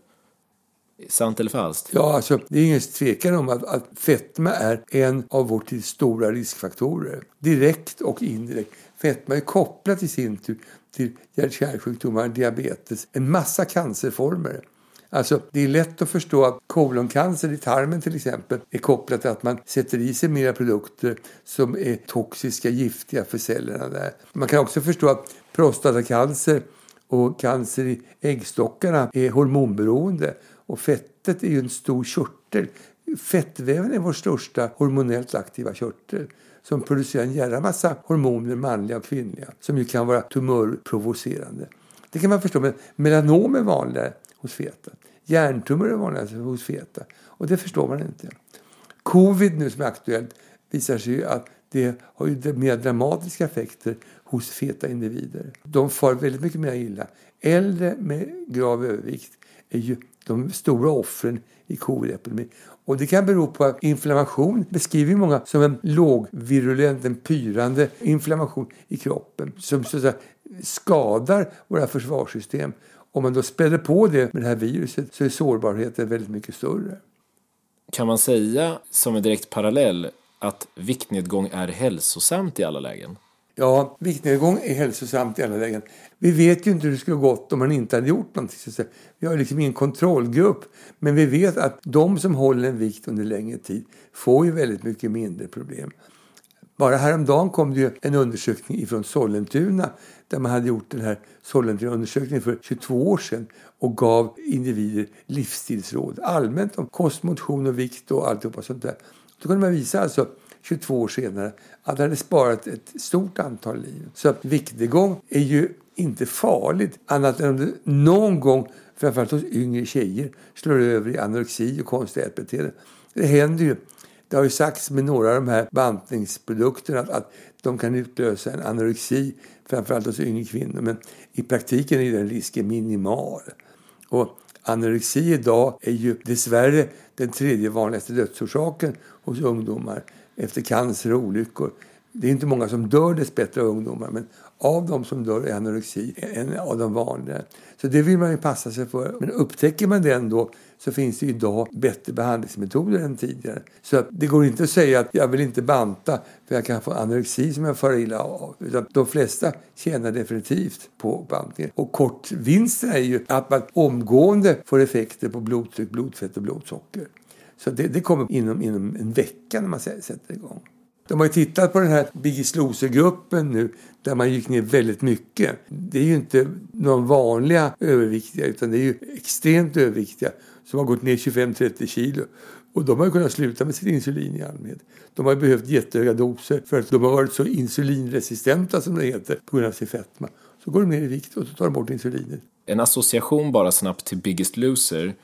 Sant eller falskt? Ja, alltså, det är ingen tvekan om att, att fetma är en av vår tids stora riskfaktorer. Direkt och indirekt. Fetma är kopplat i sin tur till hjärt-kärlsjukdomar, diabetes, en massa cancerformer. Alltså, det är lätt att förstå att koloncancer i tarmen till exempel är kopplat till att man sätter i sig mera produkter som är toxiska, giftiga för cellerna där. Man kan också förstå att prostatacancer och cancer i äggstockarna är hormonberoende och fettet är ju en stor körtel. Fettväven är vår största hormonellt aktiva körtel som producerar en jävla massa hormoner, manliga och kvinnliga, som ju kan vara tumörprovocerande. Det kan man förstå, men melanom är vanligare hos feta. Hjärntumör är vanligare hos feta. Och det förstår man inte. Covid nu som är aktuellt visar sig ju att det har ju mer dramatiska effekter hos feta individer. De far väldigt mycket mer illa. Äldre med grav övervikt är ju de stora offren i covid-epidemin. Och det kan bero på att inflammation beskriver många som en lågvirulent, en pyrande inflammation i kroppen som så att säga, skadar våra försvarssystem. Om man då späder på det med det här viruset så är sårbarheten väldigt mycket större. Kan man säga som en direkt parallell att viktnedgång är hälsosamt i alla lägen? Ja, viktnedgång är hälsosamt i alla lägen. Vi vet ju inte hur det skulle gått om man inte hade gjort någonting. Så vi har liksom ingen kontrollgrupp. Men vi vet att de som håller en vikt under längre tid får ju väldigt mycket mindre problem. Bara häromdagen kom det ju en undersökning från Sollentuna där man hade gjort den här Sollentuna-undersökningen för 22 år sedan och gav individer livsstilsråd allmänt om kost, motion och vikt och alltihopa sånt där. Då kunde man visa alltså 22 år senare att det hade sparat ett stort antal liv. Så att viktnedgång är ju inte farligt annat än om det någon gång, framförallt hos yngre tjejer, slår över i anorexi och konstiga ätbeteenden. Det händer ju. Det har ju sagts med några av de här bantningsprodukterna att, att de kan utlösa en anorexi, framförallt hos yngre kvinnor. Men i praktiken är den risken minimal. Och anorexi idag är ju dessvärre den tredje vanligaste dödsorsaken hos ungdomar efter cancer och olyckor. Det är inte många som dör dessbättre av ungdomar men av de som dör är anorexi en av de vanliga. Så det vill man ju passa sig för. Men upptäcker man den då så finns det idag bättre behandlingsmetoder än tidigare. Så det går inte att säga att jag vill inte banta för jag kan få anorexi som jag far illa av. Utan de flesta tjänar definitivt på bantningen. Och kortvinsten är ju att man omgående får effekter på blodtryck, blodfett och blodsocker. Så det, det kommer inom, inom en vecka när man sätter igång. De har ju tittat på den här Biggest Loser-gruppen nu där man gick ner väldigt mycket. Det är ju inte någon vanliga överviktiga utan det är ju extremt överviktiga som har gått ner 25-30 kilo. Och de har ju kunnat sluta med sitt insulin i allmänhet. De har ju behövt jättehöga doser för att de har varit så insulinresistenta som det heter på grund av sin fetma. Så går de ner i vikt och så tar de bort insulinet. En association bara snabbt till Biggest Loser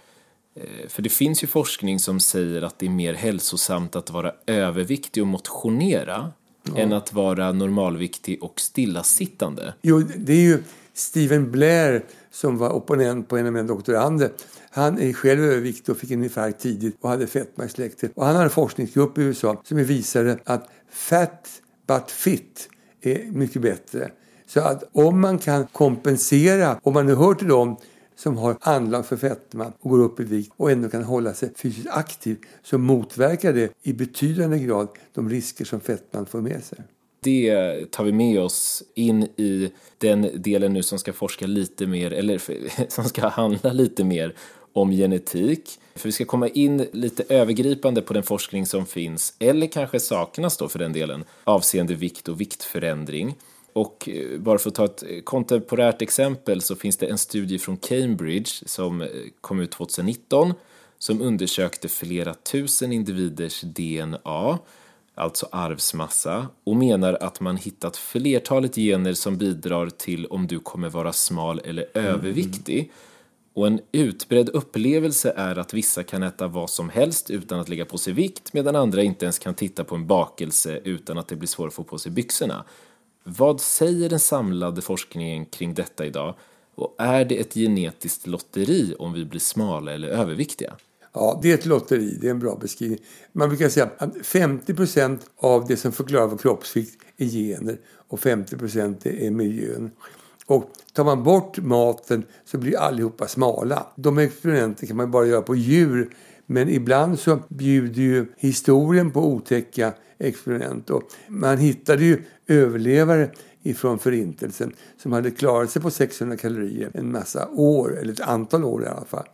för det finns ju forskning som säger att det är mer hälsosamt att vara överviktig och motionera ja. än att vara normalviktig och stillasittande. Jo, det är ju Stephen Blair som var opponent på en av mina doktorander. Han är själv överviktig och fick en infarkt tidigt och hade fetma i släktet. Och han har en forskningsgrupp i USA som visade att fat but fit är mycket bättre. Så att om man kan kompensera, om man nu hör till dem som har anlag för fetma och går upp i vikt och ändå kan hålla sig fysiskt aktiv så motverkar det i betydande grad de risker som fetman för med sig. Det tar vi med oss in i den delen nu som ska forska lite mer, eller som ska handla lite mer om genetik. För vi ska komma in lite övergripande på den forskning som finns, eller kanske saknas då för den delen, avseende vikt och viktförändring. Och eh, bara för att ta ett kontemporärt exempel så finns det en studie från Cambridge som eh, kom ut 2019 som undersökte flera tusen individers DNA, alltså arvsmassa, och menar att man hittat flertalet gener som bidrar till om du kommer vara smal eller mm. överviktig. Och en utbredd upplevelse är att vissa kan äta vad som helst utan att lägga på sig vikt medan andra inte ens kan titta på en bakelse utan att det blir svårt att få på sig byxorna. Vad säger den samlade forskningen kring detta idag? Och är det ett genetiskt lotteri om vi blir smala eller överviktiga? Ja, det är ett lotteri. Det är en bra beskrivning. Man brukar säga att 50 procent av det som förklarar vår kroppsvikt är gener och 50 procent är miljön. Och tar man bort maten så blir allihopa smala. De experimenten kan man bara göra på djur. Men ibland så bjuder ju historien på otäcka experiment. Och man hittade ju överlevare ifrån förintelsen som hade klarat sig på 600 kalorier en massa år, eller ett antal år i alla fall.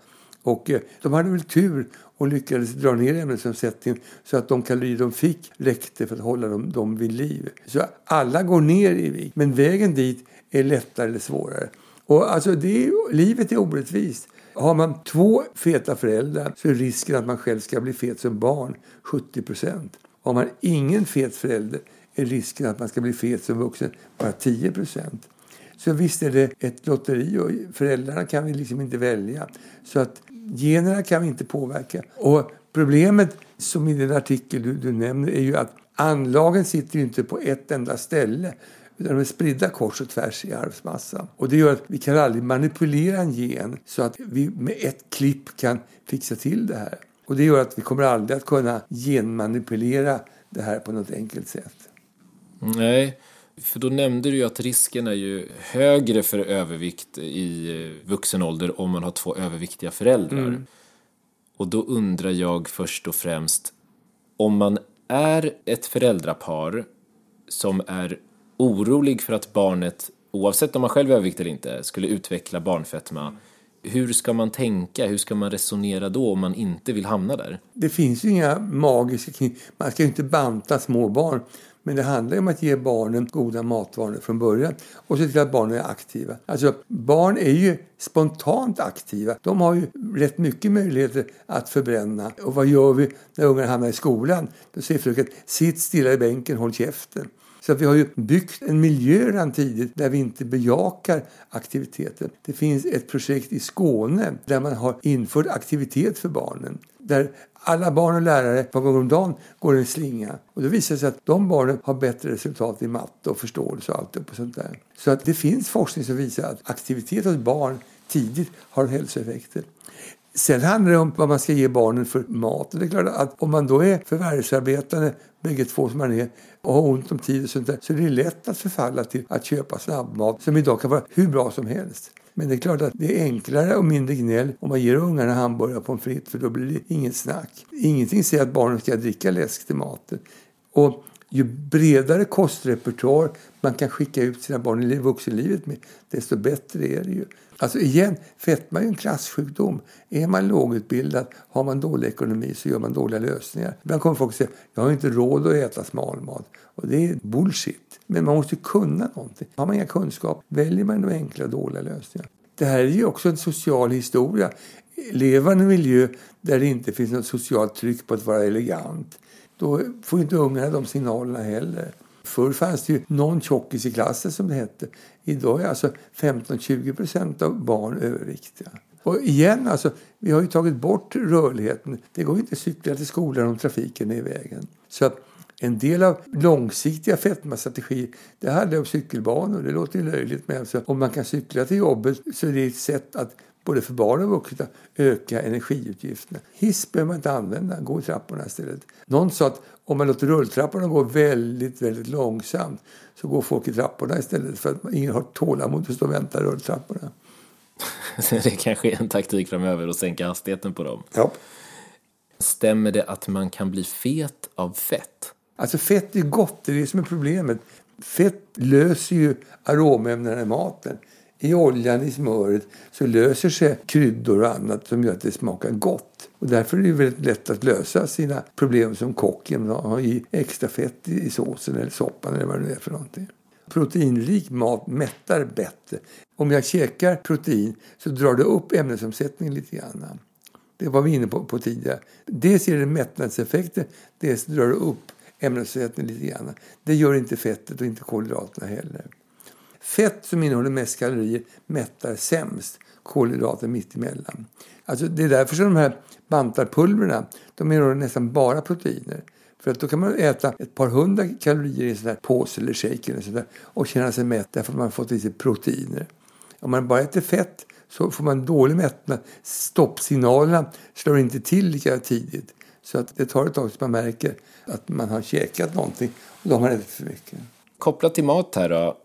Och eh, de hade väl tur och lyckades dra ner ämnesomsättningen så att de kalorier de fick räckte för att hålla dem, dem vid liv. Så alla går ner i vikt, men vägen dit är lättare eller svårare. Och alltså det är, livet är orättvist. Har man två feta föräldrar så är risken att man själv ska bli fet som barn 70 procent. Har man ingen fet förälder är risken att man ska bli fet som vuxen bara 10 procent. Så visst är det ett lotteri och föräldrarna kan vi liksom inte välja. Så att generna kan vi inte påverka. Och problemet som i den artikel du, du nämner, är ju att anlagen sitter inte på ett enda ställe utan de är spridda kors och tvärs i arvsmassan. Och det gör att vi kan aldrig manipulera en gen så att vi med ett klipp kan fixa till det här. Och det gör att vi kommer aldrig att kunna genmanipulera det här på något enkelt sätt. Nej, för då nämnde du ju att risken är ju högre för övervikt i vuxen ålder om man har två överviktiga föräldrar. Mm. Och då undrar jag först och främst om man är ett föräldrapar som är orolig för att barnet, oavsett om man själv är överviktig eller inte, skulle utveckla barnfetma. Hur ska man tänka? Hur ska man resonera då om man inte vill hamna där? Det finns ju inga magiska knep. Man ska ju inte banta små barn. Men det handlar om att ge barnen goda matvanor från början och se till att barnen är aktiva. Alltså, barn är ju spontant aktiva. De har ju rätt mycket möjligheter att förbränna. Och vad gör vi när ungarna hamnar i skolan? Då säger fröken, sitt stilla i bänken, håll käften. Så vi har ju byggt en miljö redan tidigt där vi inte bejakar aktiviteter. Det finns ett projekt i Skåne där man har infört aktivitet för barnen. Där alla barn och lärare ett par gånger om dagen går en slinga. Och då visar det sig att de barnen har bättre resultat i matte och förståelse och allt och sånt där. Så att det finns forskning som visar att aktivitet hos barn tidigt har hälsoeffekter. Sen handlar det om vad man ska ge barnen för mat. Det är klart att om man då är förvärvsarbetande, bägge två som man är, och har ont om tid och sånt där, så är det lätt att förfalla till att köpa snabbmat som idag kan vara hur bra som helst. Men det är klart att det är enklare och mindre gnäll om man ger ungarna hamburgare på en fritt för då blir det inget snack. Ingenting säger att barnen ska dricka läsk till maten. Och ju bredare kostrepertoar man kan skicka ut sina barn i vuxenlivet med, desto bättre är det ju. Alltså igen, fetma är ju en klassjukdom. Är man lågutbildad, har man dålig ekonomi så gör man dåliga lösningar. Ibland kommer folk säga jag har inte råd att äta smalmat. Och det är bullshit. Men man måste kunna någonting. Har man inga kunskap väljer man de enkla dåliga lösningarna. Det här är ju också en social historia. Lever man i en miljö där det inte finns något socialt tryck på att vara elegant då får inte ungarna de signalerna heller. Förr fanns det ju någon tjockis i klassen som det hette. Idag är alltså 15-20 procent av barn överviktiga. Och igen, alltså, vi har ju tagit bort rörligheten. Det går inte att cykla till skolan om trafiken är i vägen. Så att en del av långsiktiga fetmastrategier det handlar om cykelbanor. Det låter ju löjligt men alltså, om man kan cykla till jobbet så är det ett sätt att både för barn och vuxna öka energiutgifterna. Hiss behöver man inte använda, gå i trapporna istället. Någon sa att om man låter rulltrapporna gå väldigt, väldigt långsamt så går folk i trapporna istället för att ingen har tålamod att stå och vänta i rulltrapporna. det kanske är en taktik framöver att sänka hastigheten på dem. Ja. Stämmer det att man kan bli fet av fett? Alltså fett är gott, det är det som är problemet. Fett löser ju aromämnena i maten i oljan, i smöret, så löser sig kryddor och annat som gör att det smakar gott. Och därför är det väldigt lätt att lösa sina problem som kock genom att ha i extra fett i såsen eller soppan eller vad det nu är för någonting. Proteinrik mat mättar bättre. Om jag käkar protein så drar det upp ämnesomsättningen lite grann. Det var vi inne på, på tidigare. Dels ger det mättnadseffekter, dels drar det upp ämnesomsättningen lite grann. Det gör inte fettet och inte kolhydraterna heller. Fett som innehåller mest kalorier mättar sämst. Kolhydrater mittemellan. Alltså det är därför som de här bantarpulverna de innehåller nästan bara proteiner. För att då kan man äta ett par hundra kalorier i en sån där påse eller shake eller sådär, och känna sig mätt därför att man fått i sig proteiner. Om man bara äter fett så får man dålig mättnad. Stoppsignalerna slår inte till lika tidigt. Så att det tar ett tag tills man märker att man har käkat någonting och då har man ätit för mycket. Kopplat till mat här då.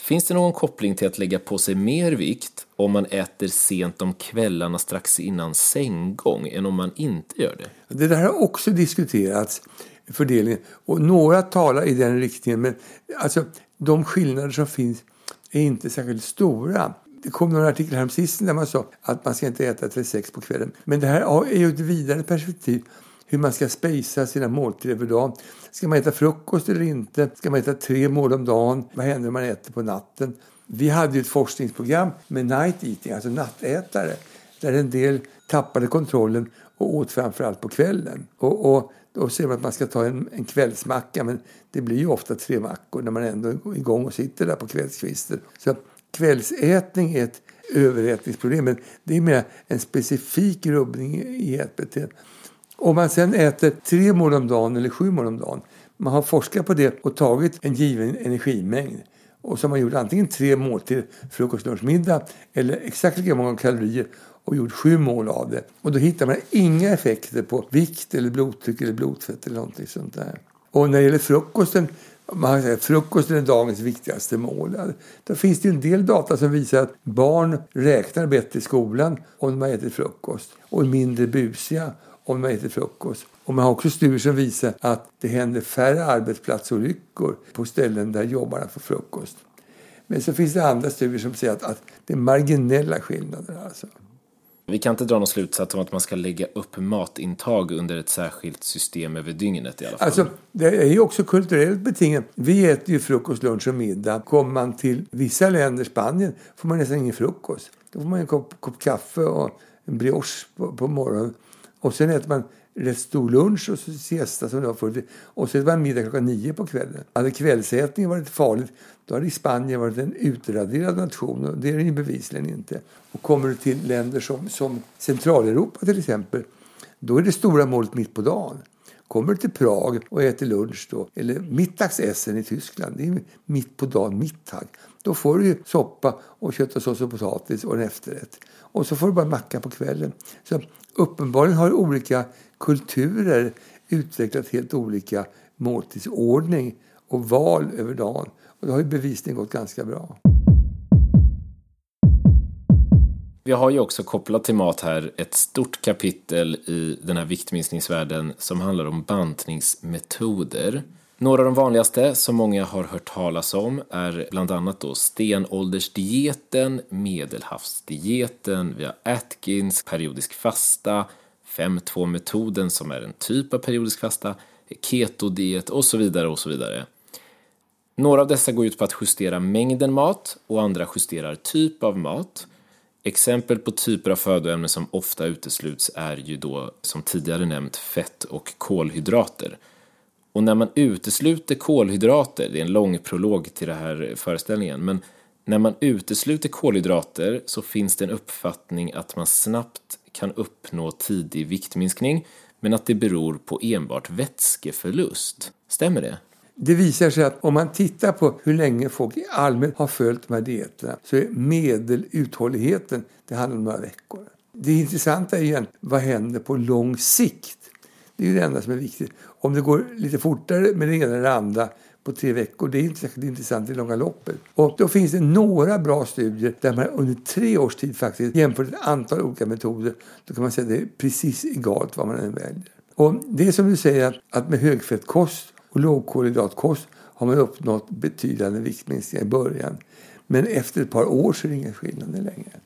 Finns det någon koppling till att lägga på sig mer vikt om man äter sent om kvällarna strax innan sänggång än om man inte gör det? Det där har också diskuterats, fördelningen. Och några talar i den riktningen. Men alltså, de skillnader som finns är inte särskilt stora. Det kom några artikel här sist där man sa att man ska inte äta till sex på kvällen. Men det här är ju ett vidare perspektiv hur man ska spacea sina måltider för dagen. Ska man äta frukost eller inte? Ska man äta tre mål om dagen? Vad händer om man äter på natten? Vi hade ju ett forskningsprogram med night eating, alltså nattätare, där en del tappade kontrollen och åt framförallt på kvällen. Och, och då säger man att man ska ta en, en kvällsmacka, men det blir ju ofta tre mackor när man ändå är igång och sitter där på kvällskvisten. Så kvällsätning är ett överätningsproblem, men det är mer en specifik rubbning i ätbeteendet. Om man sen äter tre mål om dagen eller sju mål om dagen, man har forskat på det och tagit en given energimängd och så har man gjort antingen tre måltider, frukost, lunch, middag eller exakt lika många kalorier och gjort sju mål av det. Och då hittar man inga effekter på vikt eller blodtryck eller blodfett eller någonting sånt där. Och när det gäller frukosten man säger, frukosten är dagens viktigaste mål. Då finns det en del data som visar att barn räknar bättre i skolan om de har ätit frukost och är mindre busiga om har ätit frukost. Och man har också studier som visar att det händer färre arbetsplatsolyckor på ställen där jobbarna får frukost. Men så finns det andra studier som säger att, att det är marginella skillnader. Alltså. Vi kan inte dra någon slutsats om att man ska lägga upp matintag under ett särskilt system över dygnet i alla fall. Alltså, det är ju också kulturellt betingat. Vi äter ju frukost, lunch och middag. Kommer man till vissa länder, Spanien, får man nästan ingen frukost. Då får man en kopp, kopp kaffe och en brioche på, på morgonen. Och sen äter man rätt stor lunch och så siesta som det var förut. Och så äter man middag klockan nio på kvällen. Hade kvällsätningen varit farligt då hade Spanien varit en utraderad nation och det är den ju bevisligen inte. Och kommer du till länder som, som Centraleuropa till exempel då är det stora målet mitt på dagen. Kommer du till Prag och äter lunch då, eller mittagsessen i Tyskland, det är mitt på dagen, mittag. Då får du ju soppa och kött och sås och potatis och en efterrätt. Och så får du bara macka på kvällen. Så uppenbarligen har olika kulturer utvecklat helt olika måltidsordning och val över dagen. Och det har ju bevisligen gått ganska bra. Vi har ju också kopplat till mat här ett stort kapitel i den här viktminskningsvärlden som handlar om bantningsmetoder. Några av de vanligaste som många har hört talas om är bland annat då stenåldersdieten, medelhavsdieten, vi har Atkins, periodisk fasta, 5-2-metoden som är en typ av periodisk fasta, ketodiet och så vidare och så vidare. Några av dessa går ut på att justera mängden mat och andra justerar typ av mat. Exempel på typer av födoämnen som ofta utesluts är ju då, som tidigare nämnt, fett och kolhydrater. Och när man utesluter kolhydrater, det är en lång prolog till den här föreställningen, men när man utesluter kolhydrater så finns det en uppfattning att man snabbt kan uppnå tidig viktminskning men att det beror på enbart vätskeförlust. Stämmer det? Det visar sig att om man tittar på hur länge folk i allmänhet har följt de här dieterna så är medeluthålligheten, det handlar om några veckor. Det intressanta är igen, vad händer på lång sikt? Det är ju det enda som är viktigt. Om det går lite fortare med det ena eller det andra på tre veckor, det är inte särskilt intressant i långa loppet. Och då finns det några bra studier där man under tre års tid faktiskt jämfört ett antal olika metoder. Då kan man säga att det är precis egalt vad man än väljer. Och det är som du säger att med högfettkost och lågkolhydratkost har man uppnått betydande viktminskningar i början. Men efter ett par år så är det inga skillnader längre.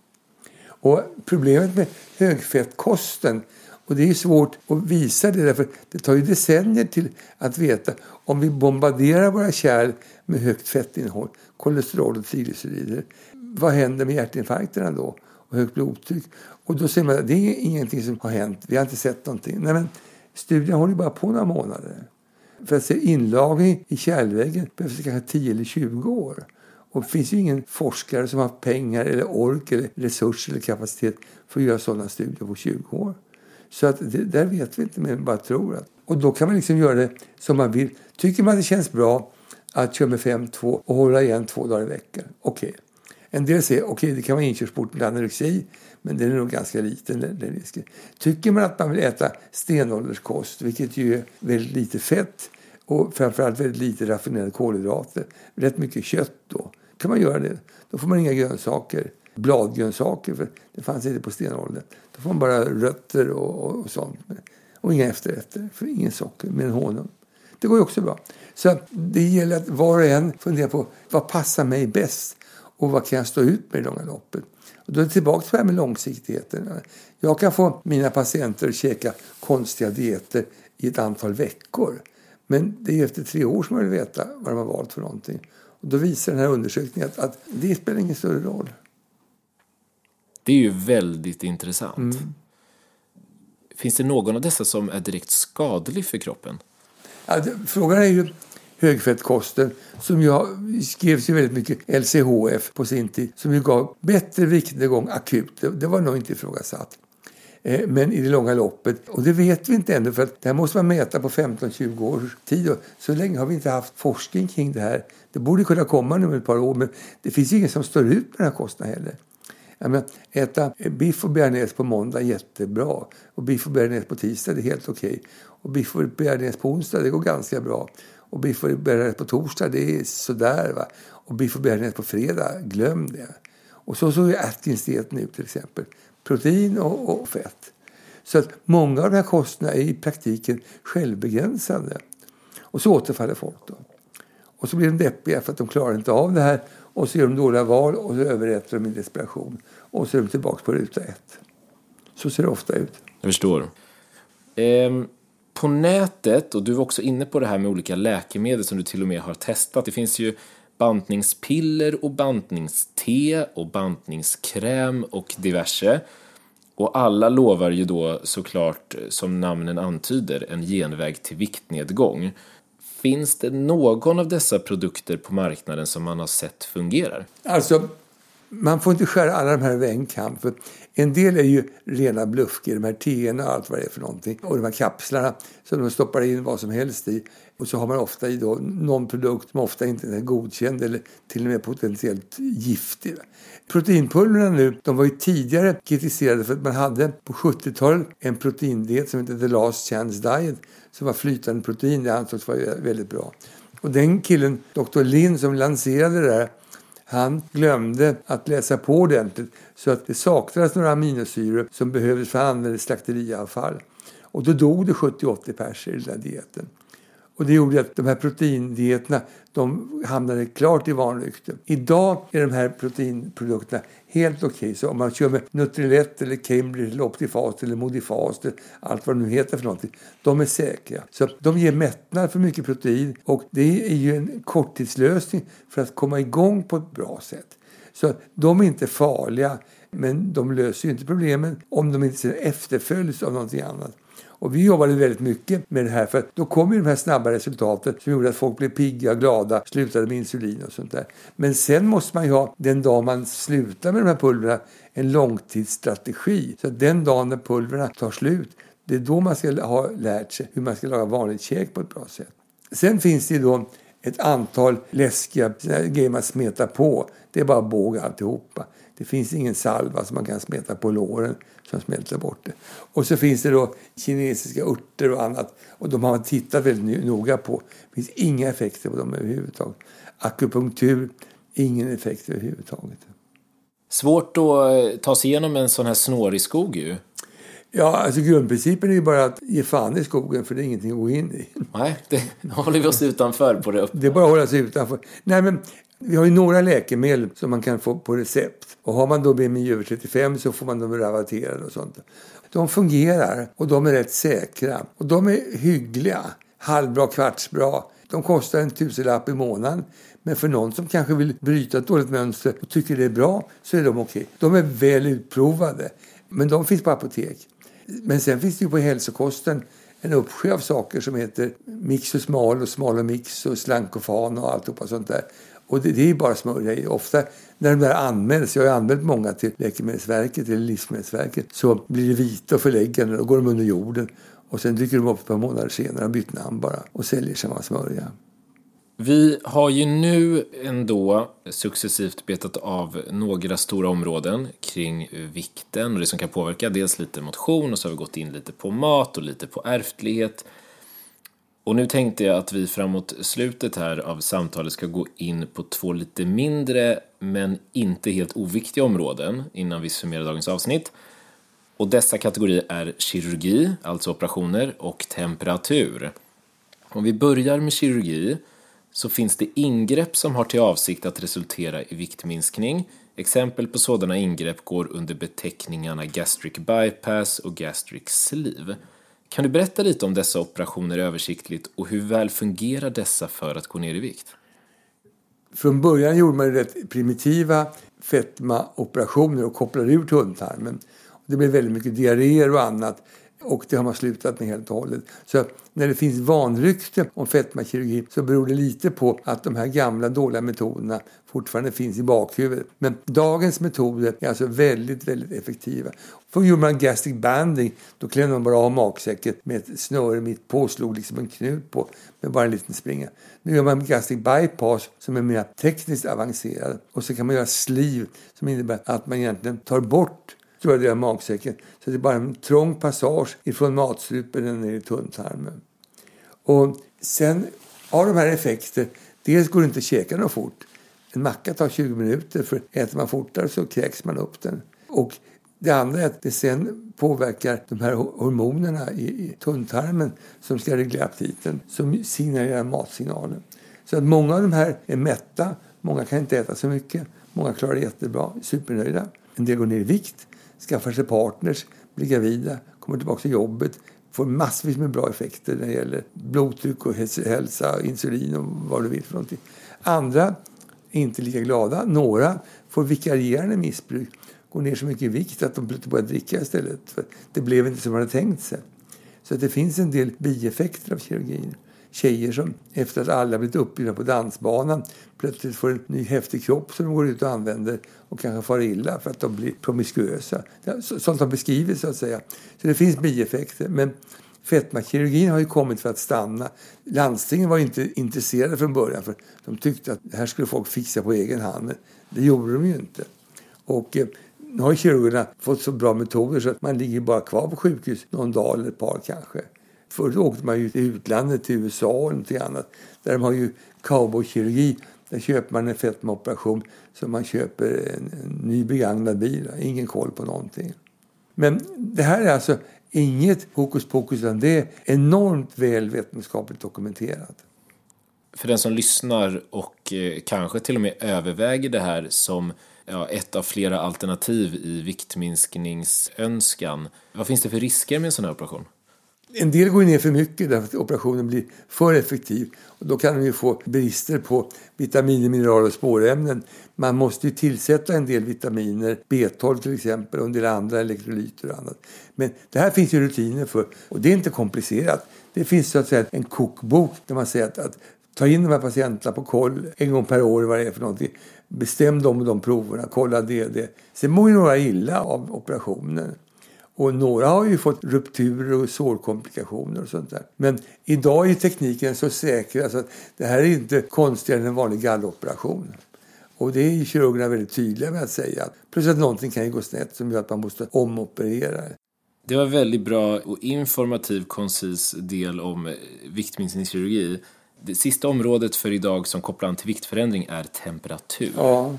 Och problemet med högfettkosten och det är svårt att visa det därför det tar ju decennier till att veta om vi bombarderar våra kärl med högt fettinnehåll, kolesterol och triglycerider. Vad händer med hjärtinfarkterna då? Och högt blodtryck? Och då säger man att det är ingenting som har hänt. Vi har inte sett någonting. Nej, men studien håller bara på några månader. För att se inlagring i kärlväggen behövs det kanske 10 eller 20 år. Och det finns ju ingen forskare som har pengar eller ork eller resurser eller kapacitet för att göra sådana studier på 20 år. Så att det, där vet vi inte, men bara tror att. Och då kan man liksom göra det som man vill. Tycker man det känns bra att köra med 5-2 och hålla igen två dagar i veckan, okej. Okay. En del säger okej, okay, det kan vara inkörsporten till anorexi, men den är nog ganska liten. Den, den risken. Tycker man att man vill äta stenålderskost, vilket ju är väldigt lite fett och framförallt väldigt lite raffinerade kolhydrater, rätt mycket kött då, kan man göra det. Då får man inga grönsaker bladgrönsaker, för det fanns inte på stenåldern. Då får man bara rötter och, och, och sånt. Och inga efterrätter, för ingen socker, men honung. Det går ju också bra. Så det gäller att var och en funderar på vad passar mig bäst och vad kan jag stå ut med i långa loppet. Och då är det tillbaka till det här med långsiktigheten. Jag kan få mina patienter att käka konstiga dieter i ett antal veckor. Men det är efter tre år som man vill veta vad de har valt för någonting. Och då visar den här undersökningen att, att det spelar ingen större roll. Det är ju väldigt intressant. Mm. Finns det någon av dessa som är direkt skadlig för kroppen? Ja, frågan är ju högfettkosten som ju skrevs ju väldigt mycket LCHF på sin tid som ju gav bättre viktnedgång akut. Det, det var nog inte ifrågasatt. Eh, men i det långa loppet, och det vet vi inte ännu för att det här måste man mäta på 15-20 års tid. Och så länge har vi inte haft forskning kring det här. Det borde kunna komma nu om ett par år men det finns ingen som står ut med den här kostnaden heller. Jag menar, äta biff och bearnaise på måndag är jättebra. Och biff och bearnaise på tisdag är helt okej. Okay. Och biff och bearnaise på onsdag det går ganska bra. Och biff och bearnaise på torsdag det är sådär. Va? Och biff och bearnaise på fredag, glöm det. Och så såg ju Atkins-dieten ut till exempel. Protein och, och, fett. Så att många av de här kostnaderna är i praktiken självbegränsande. Och så återfaller folk då. Och så blir de deppiga för att de klarar inte av det här. Och så gör de dåliga val och så överäter de i desperation. Och så är de tillbaka på ruta ett. Så ser det ofta ut. Jag förstår. Ehm, på nätet, och du var också inne på det här med olika läkemedel som du till och med har testat. Det finns ju bantningspiller och bantningste och bantningskräm och diverse. Och alla lovar ju då såklart, som namnen antyder, en genväg till viktnedgång. Finns det någon av dessa produkter på marknaden som man har sett fungerar? Alltså, man får inte skära alla de här över en kam. För en del är ju rena bluffgrejer, de här teerna och allt vad det är för någonting. Och de här kapslarna som de stoppar in vad som helst i. Och så har man ofta i då någon produkt som ofta inte är godkänd eller till och med potentiellt giftig. Proteinpulverna nu, de var ju tidigare kritiserade för att man hade på 70-talet en proteindiet som hette The Last Chance Diet som var flytande protein. Det ansågs vara väldigt bra. Och den killen, Dr. Lin, som lanserade det där han glömde att läsa på ordentligt så att det saknades några aminosyror som behövdes för att använda slakteriavfall. Och då dog det 70-80 pers i den där dieten. Och det gjorde att de här proteindieterna de hamnade klart i vanrykte. Idag är de här proteinprodukterna helt okej. Okay. Så om man kör med Nutrilett eller Cambridge eller Optifast eller Modifast allt vad det nu heter för någonting. De är säkra. Så de ger mättnad för mycket protein och det är ju en korttidslösning för att komma igång på ett bra sätt. Så de är inte farliga men de löser ju inte problemen om de inte efterföljs av någonting annat. Och vi jobbade väldigt mycket med det här för då kom ju de här snabba resultaten som gjorde att folk blev pigga, glada, slutade med insulin och sånt där. Men sen måste man ju ha, den dag man slutar med de här pulverna, en långtidsstrategi. Så att den dagen när pulverna tar slut, det är då man ska ha lärt sig hur man ska laga vanligt käk på ett bra sätt. Sen finns det ju då ett antal läskiga grejer man smetar på. Det är bara båg alltihopa. Det finns ingen salva som man kan smeta på låren som smälter bort det. Och så finns det då kinesiska örter och annat. Och de har man tittat väldigt noga på. Det finns inga effekter på dem överhuvudtaget. Akupunktur, ingen effekt överhuvudtaget. Svårt att ta sig igenom en sån här snårig skog ju. Ja, alltså grundprincipen är ju bara att ge fan i skogen för det är ingenting att gå in i. Nej, det håller vi oss utanför på det. Det är bara att hålla sig utanför. Nej, men vi har ju några läkemedel som man kan få på recept. Och har man då BMI över 35 så får man dem rabatterade och sånt. De fungerar och de är rätt säkra. Och de är hyggliga. Halvbra, kvartsbra. De kostar en tusenlapp i månaden. Men för någon som kanske vill bryta ett dåligt mönster och tycker det är bra så är de okej. Okay. De är väl utprovade. Men de finns på apotek. Men sen finns det ju på hälsokosten en uppsjö av saker som heter Mix och Smal och Smal och Mix och Slankofan och alltihopa sånt där. Och det, det är bara smörja Ofta när de där anmäls, jag har anmält många till Läkemedelsverket eller Livsmedelsverket, så blir det vita och förläggande. Då går de under jorden. Och sen dyker de upp ett par månader senare och bytt namn bara och säljer samma smörja. Vi har ju nu ändå successivt betat av några stora områden kring vikten och det som kan påverka. Dels lite motion och så har vi gått in lite på mat och lite på ärftlighet. Och nu tänkte jag att vi framåt slutet här av samtalet ska gå in på två lite mindre men inte helt oviktiga områden innan vi summerar dagens avsnitt. Och dessa kategorier är kirurgi, alltså operationer, och temperatur. Om vi börjar med kirurgi så finns det ingrepp som har till avsikt att resultera i viktminskning. Exempel på sådana ingrepp går under beteckningarna gastric bypass och gastric sleeve. Kan du berätta lite om dessa operationer översiktligt och hur väl fungerar dessa för att gå ner i vikt? Från början gjorde man rätt primitiva fetmaoperationer och kopplade ur tunntarmen. Det blev väldigt mycket diarréer och annat Och det har man slutat med helt och hållet. Så när det finns vanrykte om fetmakirurgi så beror det lite på att de här gamla dåliga metoderna fortfarande finns i bakhuvudet. Men dagens metoder är alltså väldigt, väldigt effektiva. För gjorde man gastric banding. Då klämde man bara av magsäcken med ett snöre mitt på och slog liksom en knut på med bara en liten springa. Nu gör man gastric bypass som är mer tekniskt avancerad. Och så kan man göra sleeve som innebär att man egentligen tar bort stora delar av magsäcken. Så det är bara en trång passage ifrån matstrupen ner i tunntarmen. Och sen har de här effekter, dels går det inte att käka något fort. En macka tar 20 minuter, för äter man fortare så kräks man upp den. Och det andra är att det sen påverkar de här hormonerna i, i tunntarmen som ska reglera aptiten, som signalerar matsignalen. Så att många av de här är mätta, många kan inte äta så mycket, många klarar det jättebra, supernöjda. En del går ner i vikt, skaffar sig partners, blir gravida, kommer tillbaka till jobbet, får massvis med bra effekter när det gäller blodtryck och hälsa, insulin och vad du vill för någonting. Andra är inte lika glada. Några får vikarierande missbruk, går ner så mycket i vikt att de plötsligt börjar dricka istället. För det blev inte som man hade tänkt sig. Så att det finns en del bieffekter av kirurgin tjejer som efter att alla blivit uppbjudna på dansbanan plötsligt får en ny häftig kropp som de går ut och använder och kanske far illa för att de blir promiskuösa. Sånt har beskrivits så att säga. Så det finns bieffekter. Men fetmakirurgin har ju kommit för att stanna. Landstingen var inte intresserade från början för de tyckte att det här skulle folk fixa på egen hand. Men det gjorde de ju inte. Och eh, nu har kirurgerna fått så bra metoder så att man ligger bara kvar på sjukhus någon dag eller ett par kanske. Förut åkte man ju till utlandet, till USA och någonting annat. Där de har ju cowboykirurgi. Där köper man en fetmaoperation som man köper en, en ny begagnad bil. Ingen koll på någonting. Men det här är alltså inget hokus pokus utan det är enormt väl vetenskapligt dokumenterat. För den som lyssnar och eh, kanske till och med överväger det här som ja, ett av flera alternativ i viktminskningsönskan. Vad finns det för risker med en sån här operation? En del går ner för mycket därför att operationen blir för effektiv. Och då kan de ju få brister på vitaminer, mineraler och spårämnen. Man måste ju tillsätta en del vitaminer, B12 till exempel och en del andra elektrolyter och annat. Men det här finns ju rutiner för och det är inte komplicerat. Det finns så att säga en kokbok där man säger att, att ta in de här patienterna på koll en gång per år vad det är för någonting. Bestäm dem och de proverna, kolla det och det. Sen mår ju några illa av operationen. Och några har ju fått rupturer och sårkomplikationer och sånt där. Men idag är tekniken så säker alltså att det här är inte konstigare än en vanlig galloperation. Och det är kirurgerna väldigt tydliga med att säga. Plus att någonting kan ju gå snett som gör att man måste omoperera. Det var väldigt bra och informativ, koncis del om eh, viktminskningskirurgi. Det sista området för idag som kopplar an till viktförändring är temperatur. Ja.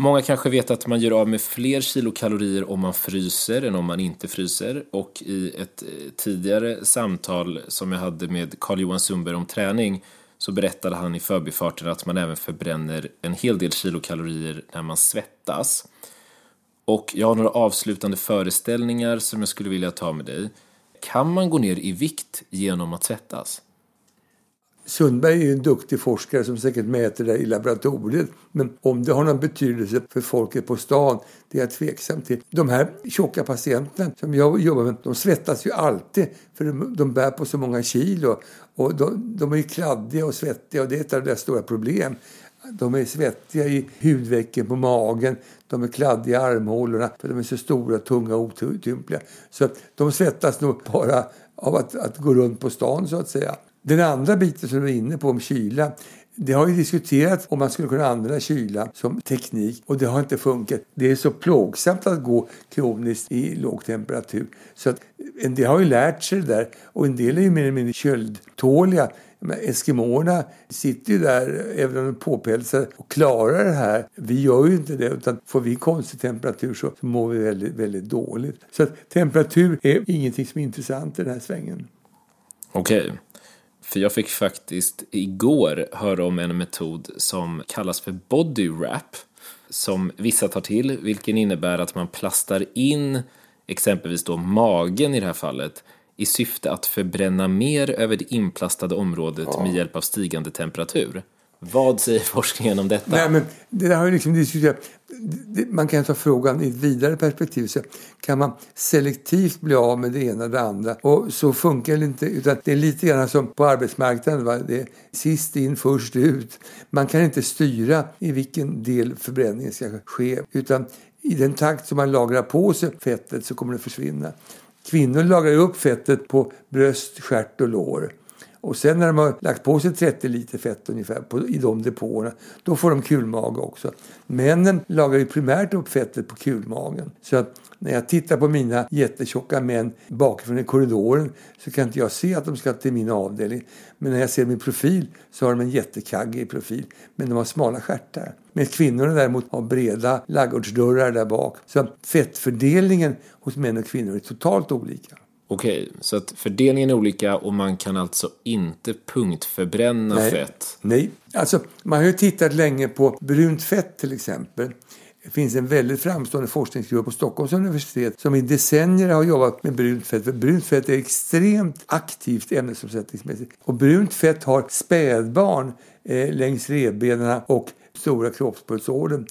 Många kanske vet att man gör av med fler kilokalorier om man fryser än om man inte fryser. Och i ett eh, tidigare samtal som jag hade med Carl-Johan Sundberg om träning så berättade han i förbifarten att man även förbränner en hel del kilokalorier när man svettas. Och jag har några avslutande föreställningar som jag skulle vilja ta med dig. Kan man gå ner i vikt genom att svettas? Sundberg är ju en duktig forskare som säkert mäter det i laboratoriet. Men om det har någon betydelse för folket på stan, det är jag tveksam till. De här tjocka patienterna som jag jobbar med, de svettas ju alltid för de, de bär på så många kilo. Och de, de är ju kladdiga och svettiga och det är ett av deras stora problem. De är svettiga i hudvecken på magen, de är kladdiga i armhålorna för de är så stora, tunga och otympliga. Så de svettas nog bara av att, att gå runt på stan så att säga. Den andra biten som du är inne på om kyla det har ju diskuterats om man skulle kunna använda kyla som teknik och det har inte funkat. Det är så plågsamt att gå kroniskt i låg temperatur. Så att en del har ju lärt sig det där och en del är ju mer eller mindre köldtåliga. Eskimoerna sitter ju där, även om de påpälsar, och klarar det här. Vi gör ju inte det, utan får vi konstig temperatur så, så mår vi väldigt, väldigt dåligt. Så att temperatur är ingenting som är intressant i den här svängen. Okej. Okay. För jag fick faktiskt igår höra om en metod som kallas för body wrap som vissa tar till, vilken innebär att man plastar in exempelvis då magen i det här fallet i syfte att förbränna mer över det inplastade området ja. med hjälp av stigande temperatur. Vad säger forskningen om detta? Nej, men det där har ju liksom diskuterat. Man kan ta frågan i ett vidare perspektiv. Så kan man selektivt bli av med det ena eller det andra? Och så funkar det inte. Utan det är lite grann som på arbetsmarknaden. Va? Det är sist in, först ut. Man kan inte styra i vilken del förbränningen ska ske. Utan i den takt som man lagrar på sig fettet så kommer det försvinna. Kvinnor lagrar upp fettet på bröst, stjärt och lår. Och sen när de har lagt på sig 30 liter fett ungefär på, i de depåerna, då får de kulmage också. Männen lagar ju primärt upp fettet på kulmagen. Så att när jag tittar på mina jättetjocka män bakifrån i korridoren så kan inte jag se att de ska till min avdelning. Men när jag ser min profil så har de en jättekagge i profil. Men de har smala stjärtar. Men kvinnorna däremot har breda laggårdsdörrar där bak. Så fettfördelningen hos män och kvinnor är totalt olika. Okej, så att fördelningen är olika och man kan alltså inte punktförbränna Nej. fett? Nej, alltså man har ju tittat länge på brunt fett till exempel. Det finns en väldigt framstående forskningsgrupp på Stockholms universitet som i decennier har jobbat med brunt fett. För brunt fett är extremt aktivt ämnesomsättningsmässigt. Och brunt fett har spädbarn eh, längs revbenen och stora kroppspulsådern.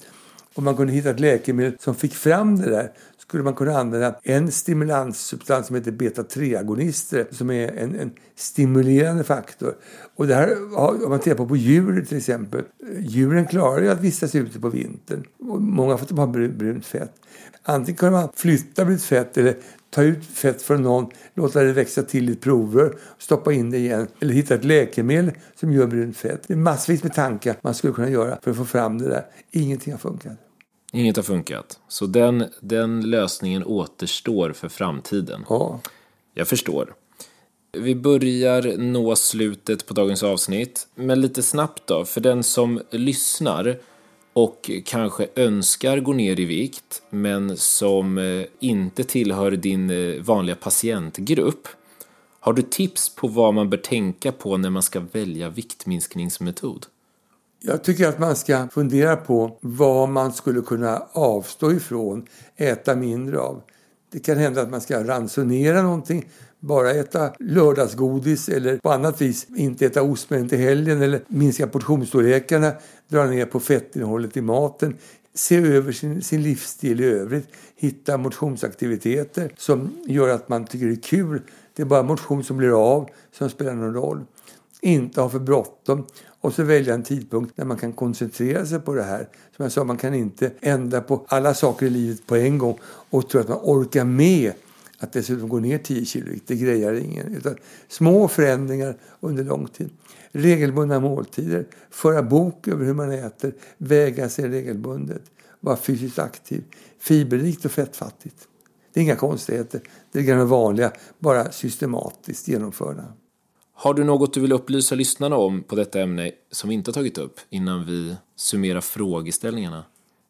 Om man kunde hitta ett läkemedel som fick fram det där skulle man kunna använda en stimulanssubstans som heter beta-3-agonister som är en, en, stimulerande faktor. Och det här, om man tittar på, på djur till exempel. Djuren klarar ju att vistas ute på vintern. Och många för att de har brunt fett. Antingen kan man flytta brunt fett eller ta ut fett från någon, låta det växa till i prover, stoppa in det igen. Eller hitta ett läkemedel som gör brunt fett. Det är massvis med tankar man skulle kunna göra för att få fram det där. Ingenting har funkat. Inget har funkat. Så den, den lösningen återstår för framtiden. Ja. Jag förstår. Vi börjar nå slutet på dagens avsnitt. Men lite snabbt då, för den som lyssnar och kanske önskar gå ner i vikt men som eh, inte tillhör din eh, vanliga patientgrupp. Har du tips på vad man bör tänka på när man ska välja viktminskningsmetod? Jag tycker att man ska fundera på vad man skulle kunna avstå ifrån, äta mindre av. Det kan hända att man ska ransonera någonting, bara äta lördagsgodis eller på annat vis inte äta ostmän till helgen eller minska portionsstorlekarna, dra ner på fettinnehållet i maten, se över sin, sin livsstil i övrigt, hitta motionsaktiviteter som gör att man tycker det är kul. Det är bara motion som blir av som spelar någon roll. Inte ha för bråttom och så välja en tidpunkt när man kan koncentrera sig på det här. Som jag sa, man kan inte ändra på alla saker i livet på en gång och tro att man orkar med att dessutom gå ner 10 kilo. Det grejar ingen. Utan små förändringar under lång tid. Regelbundna måltider, föra bok över hur man äter, väga sig regelbundet, vara fysiskt aktiv, fiberrikt och fettfattigt. Det är inga konstigheter. Det är det vanliga, bara systematiskt genomförda. Har du något du vill upplysa lyssnarna om på detta ämne som vi inte har tagit upp innan vi summerar frågeställningarna?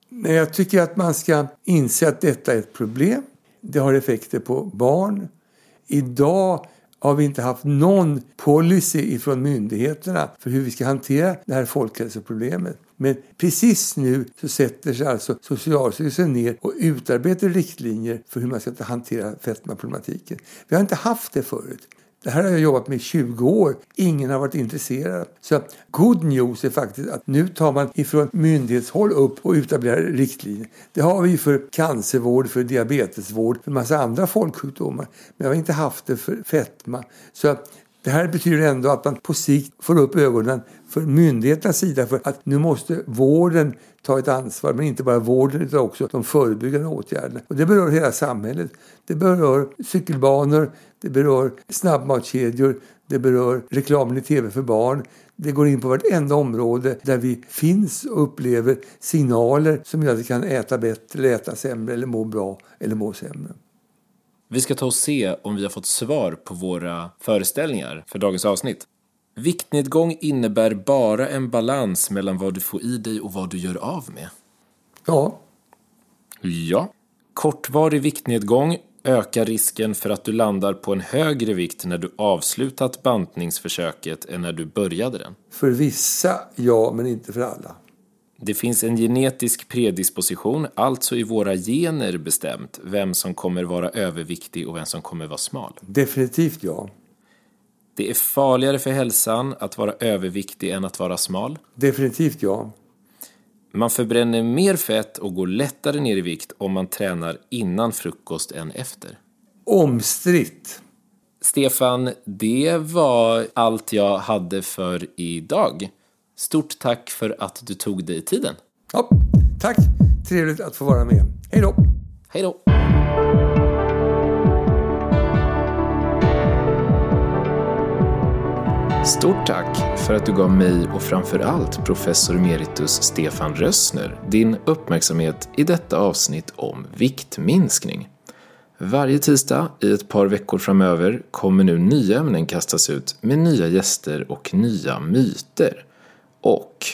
Nej, jag tycker att man ska inse att detta är ett problem. Det har effekter på barn. Idag har vi inte haft någon policy ifrån myndigheterna för hur vi ska hantera det här folkhälsoproblemet. Men precis nu så sätter sig alltså Socialstyrelsen ner och utarbetar riktlinjer för hur man ska hantera fetmaproblematiken. Vi har inte haft det förut. Det här har jag jobbat med i 20 år. Ingen har varit intresserad. Så good news är faktiskt att nu tar man ifrån myndighetshåll upp och utarbetar riktlinjer. Det har vi för cancervård, för diabetesvård, för en massa andra folksjukdomar. Men jag har inte haft det för fetma. Så det här betyder ändå att man på sikt får upp ögonen för myndigheternas sida för att nu måste vården ta ett ansvar. Men inte bara vården utan också de förebyggande åtgärderna. Och det berör hela samhället. Det berör cykelbanor, det berör snabbmatskedjor, det berör reklamen i tv för barn. Det går in på vartenda område där vi finns och upplever signaler som gör att vi kan äta bättre, äta sämre, eller må bra eller må sämre. Vi ska ta och se om vi har fått svar på våra föreställningar för dagens avsnitt. Viktnedgång innebär bara en balans mellan vad du får i dig och vad du gör av med. Ja. Ja. Kortvarig viktnedgång ökar risken för att du landar på en högre vikt när du avslutat bantningsförsöket än när du började den. För vissa, ja, men inte för alla. Det finns en genetisk predisposition, alltså i våra gener bestämt, vem som kommer vara överviktig och vem som kommer vara smal. Definitivt ja. Det är farligare för hälsan att vara överviktig än att vara smal. Definitivt ja. Man förbränner mer fett och går lättare ner i vikt om man tränar innan frukost än efter. Omstritt. Stefan, det var allt jag hade för idag. Stort tack för att du tog dig tiden. Ja, tack. Trevligt att få vara med. Hej då. Hej då. Stort tack för att du gav mig och framför allt professor emeritus Stefan Rössner din uppmärksamhet i detta avsnitt om viktminskning. Varje tisdag i ett par veckor framöver kommer nu nya ämnen kastas ut med nya gäster och nya myter. Och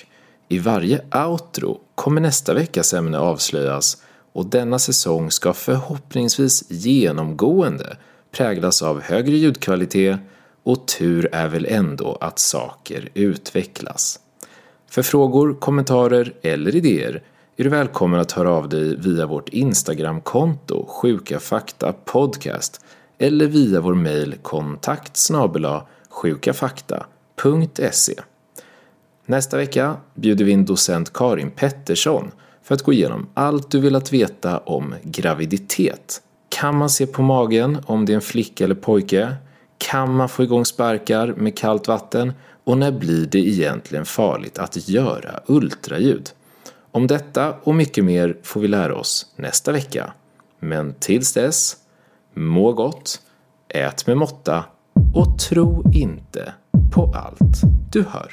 i varje outro kommer nästa veckas ämne avslöjas och denna säsong ska förhoppningsvis genomgående präglas av högre ljudkvalitet och tur är väl ändå att saker utvecklas. För frågor, kommentarer eller idéer är du välkommen att höra av dig via vårt Instagramkonto Sjuka Fakta Podcast eller via vår mejl kontakt sjukafakta.se. Nästa vecka bjuder vi in docent Karin Pettersson för att gå igenom allt du velat veta om graviditet. Kan man se på magen om det är en flicka eller pojke? Kan man få igång sparkar med kallt vatten? Och när blir det egentligen farligt att göra ultraljud? Om detta och mycket mer får vi lära oss nästa vecka. Men tills dess, må gott, ät med måtta och tro inte på allt du hör.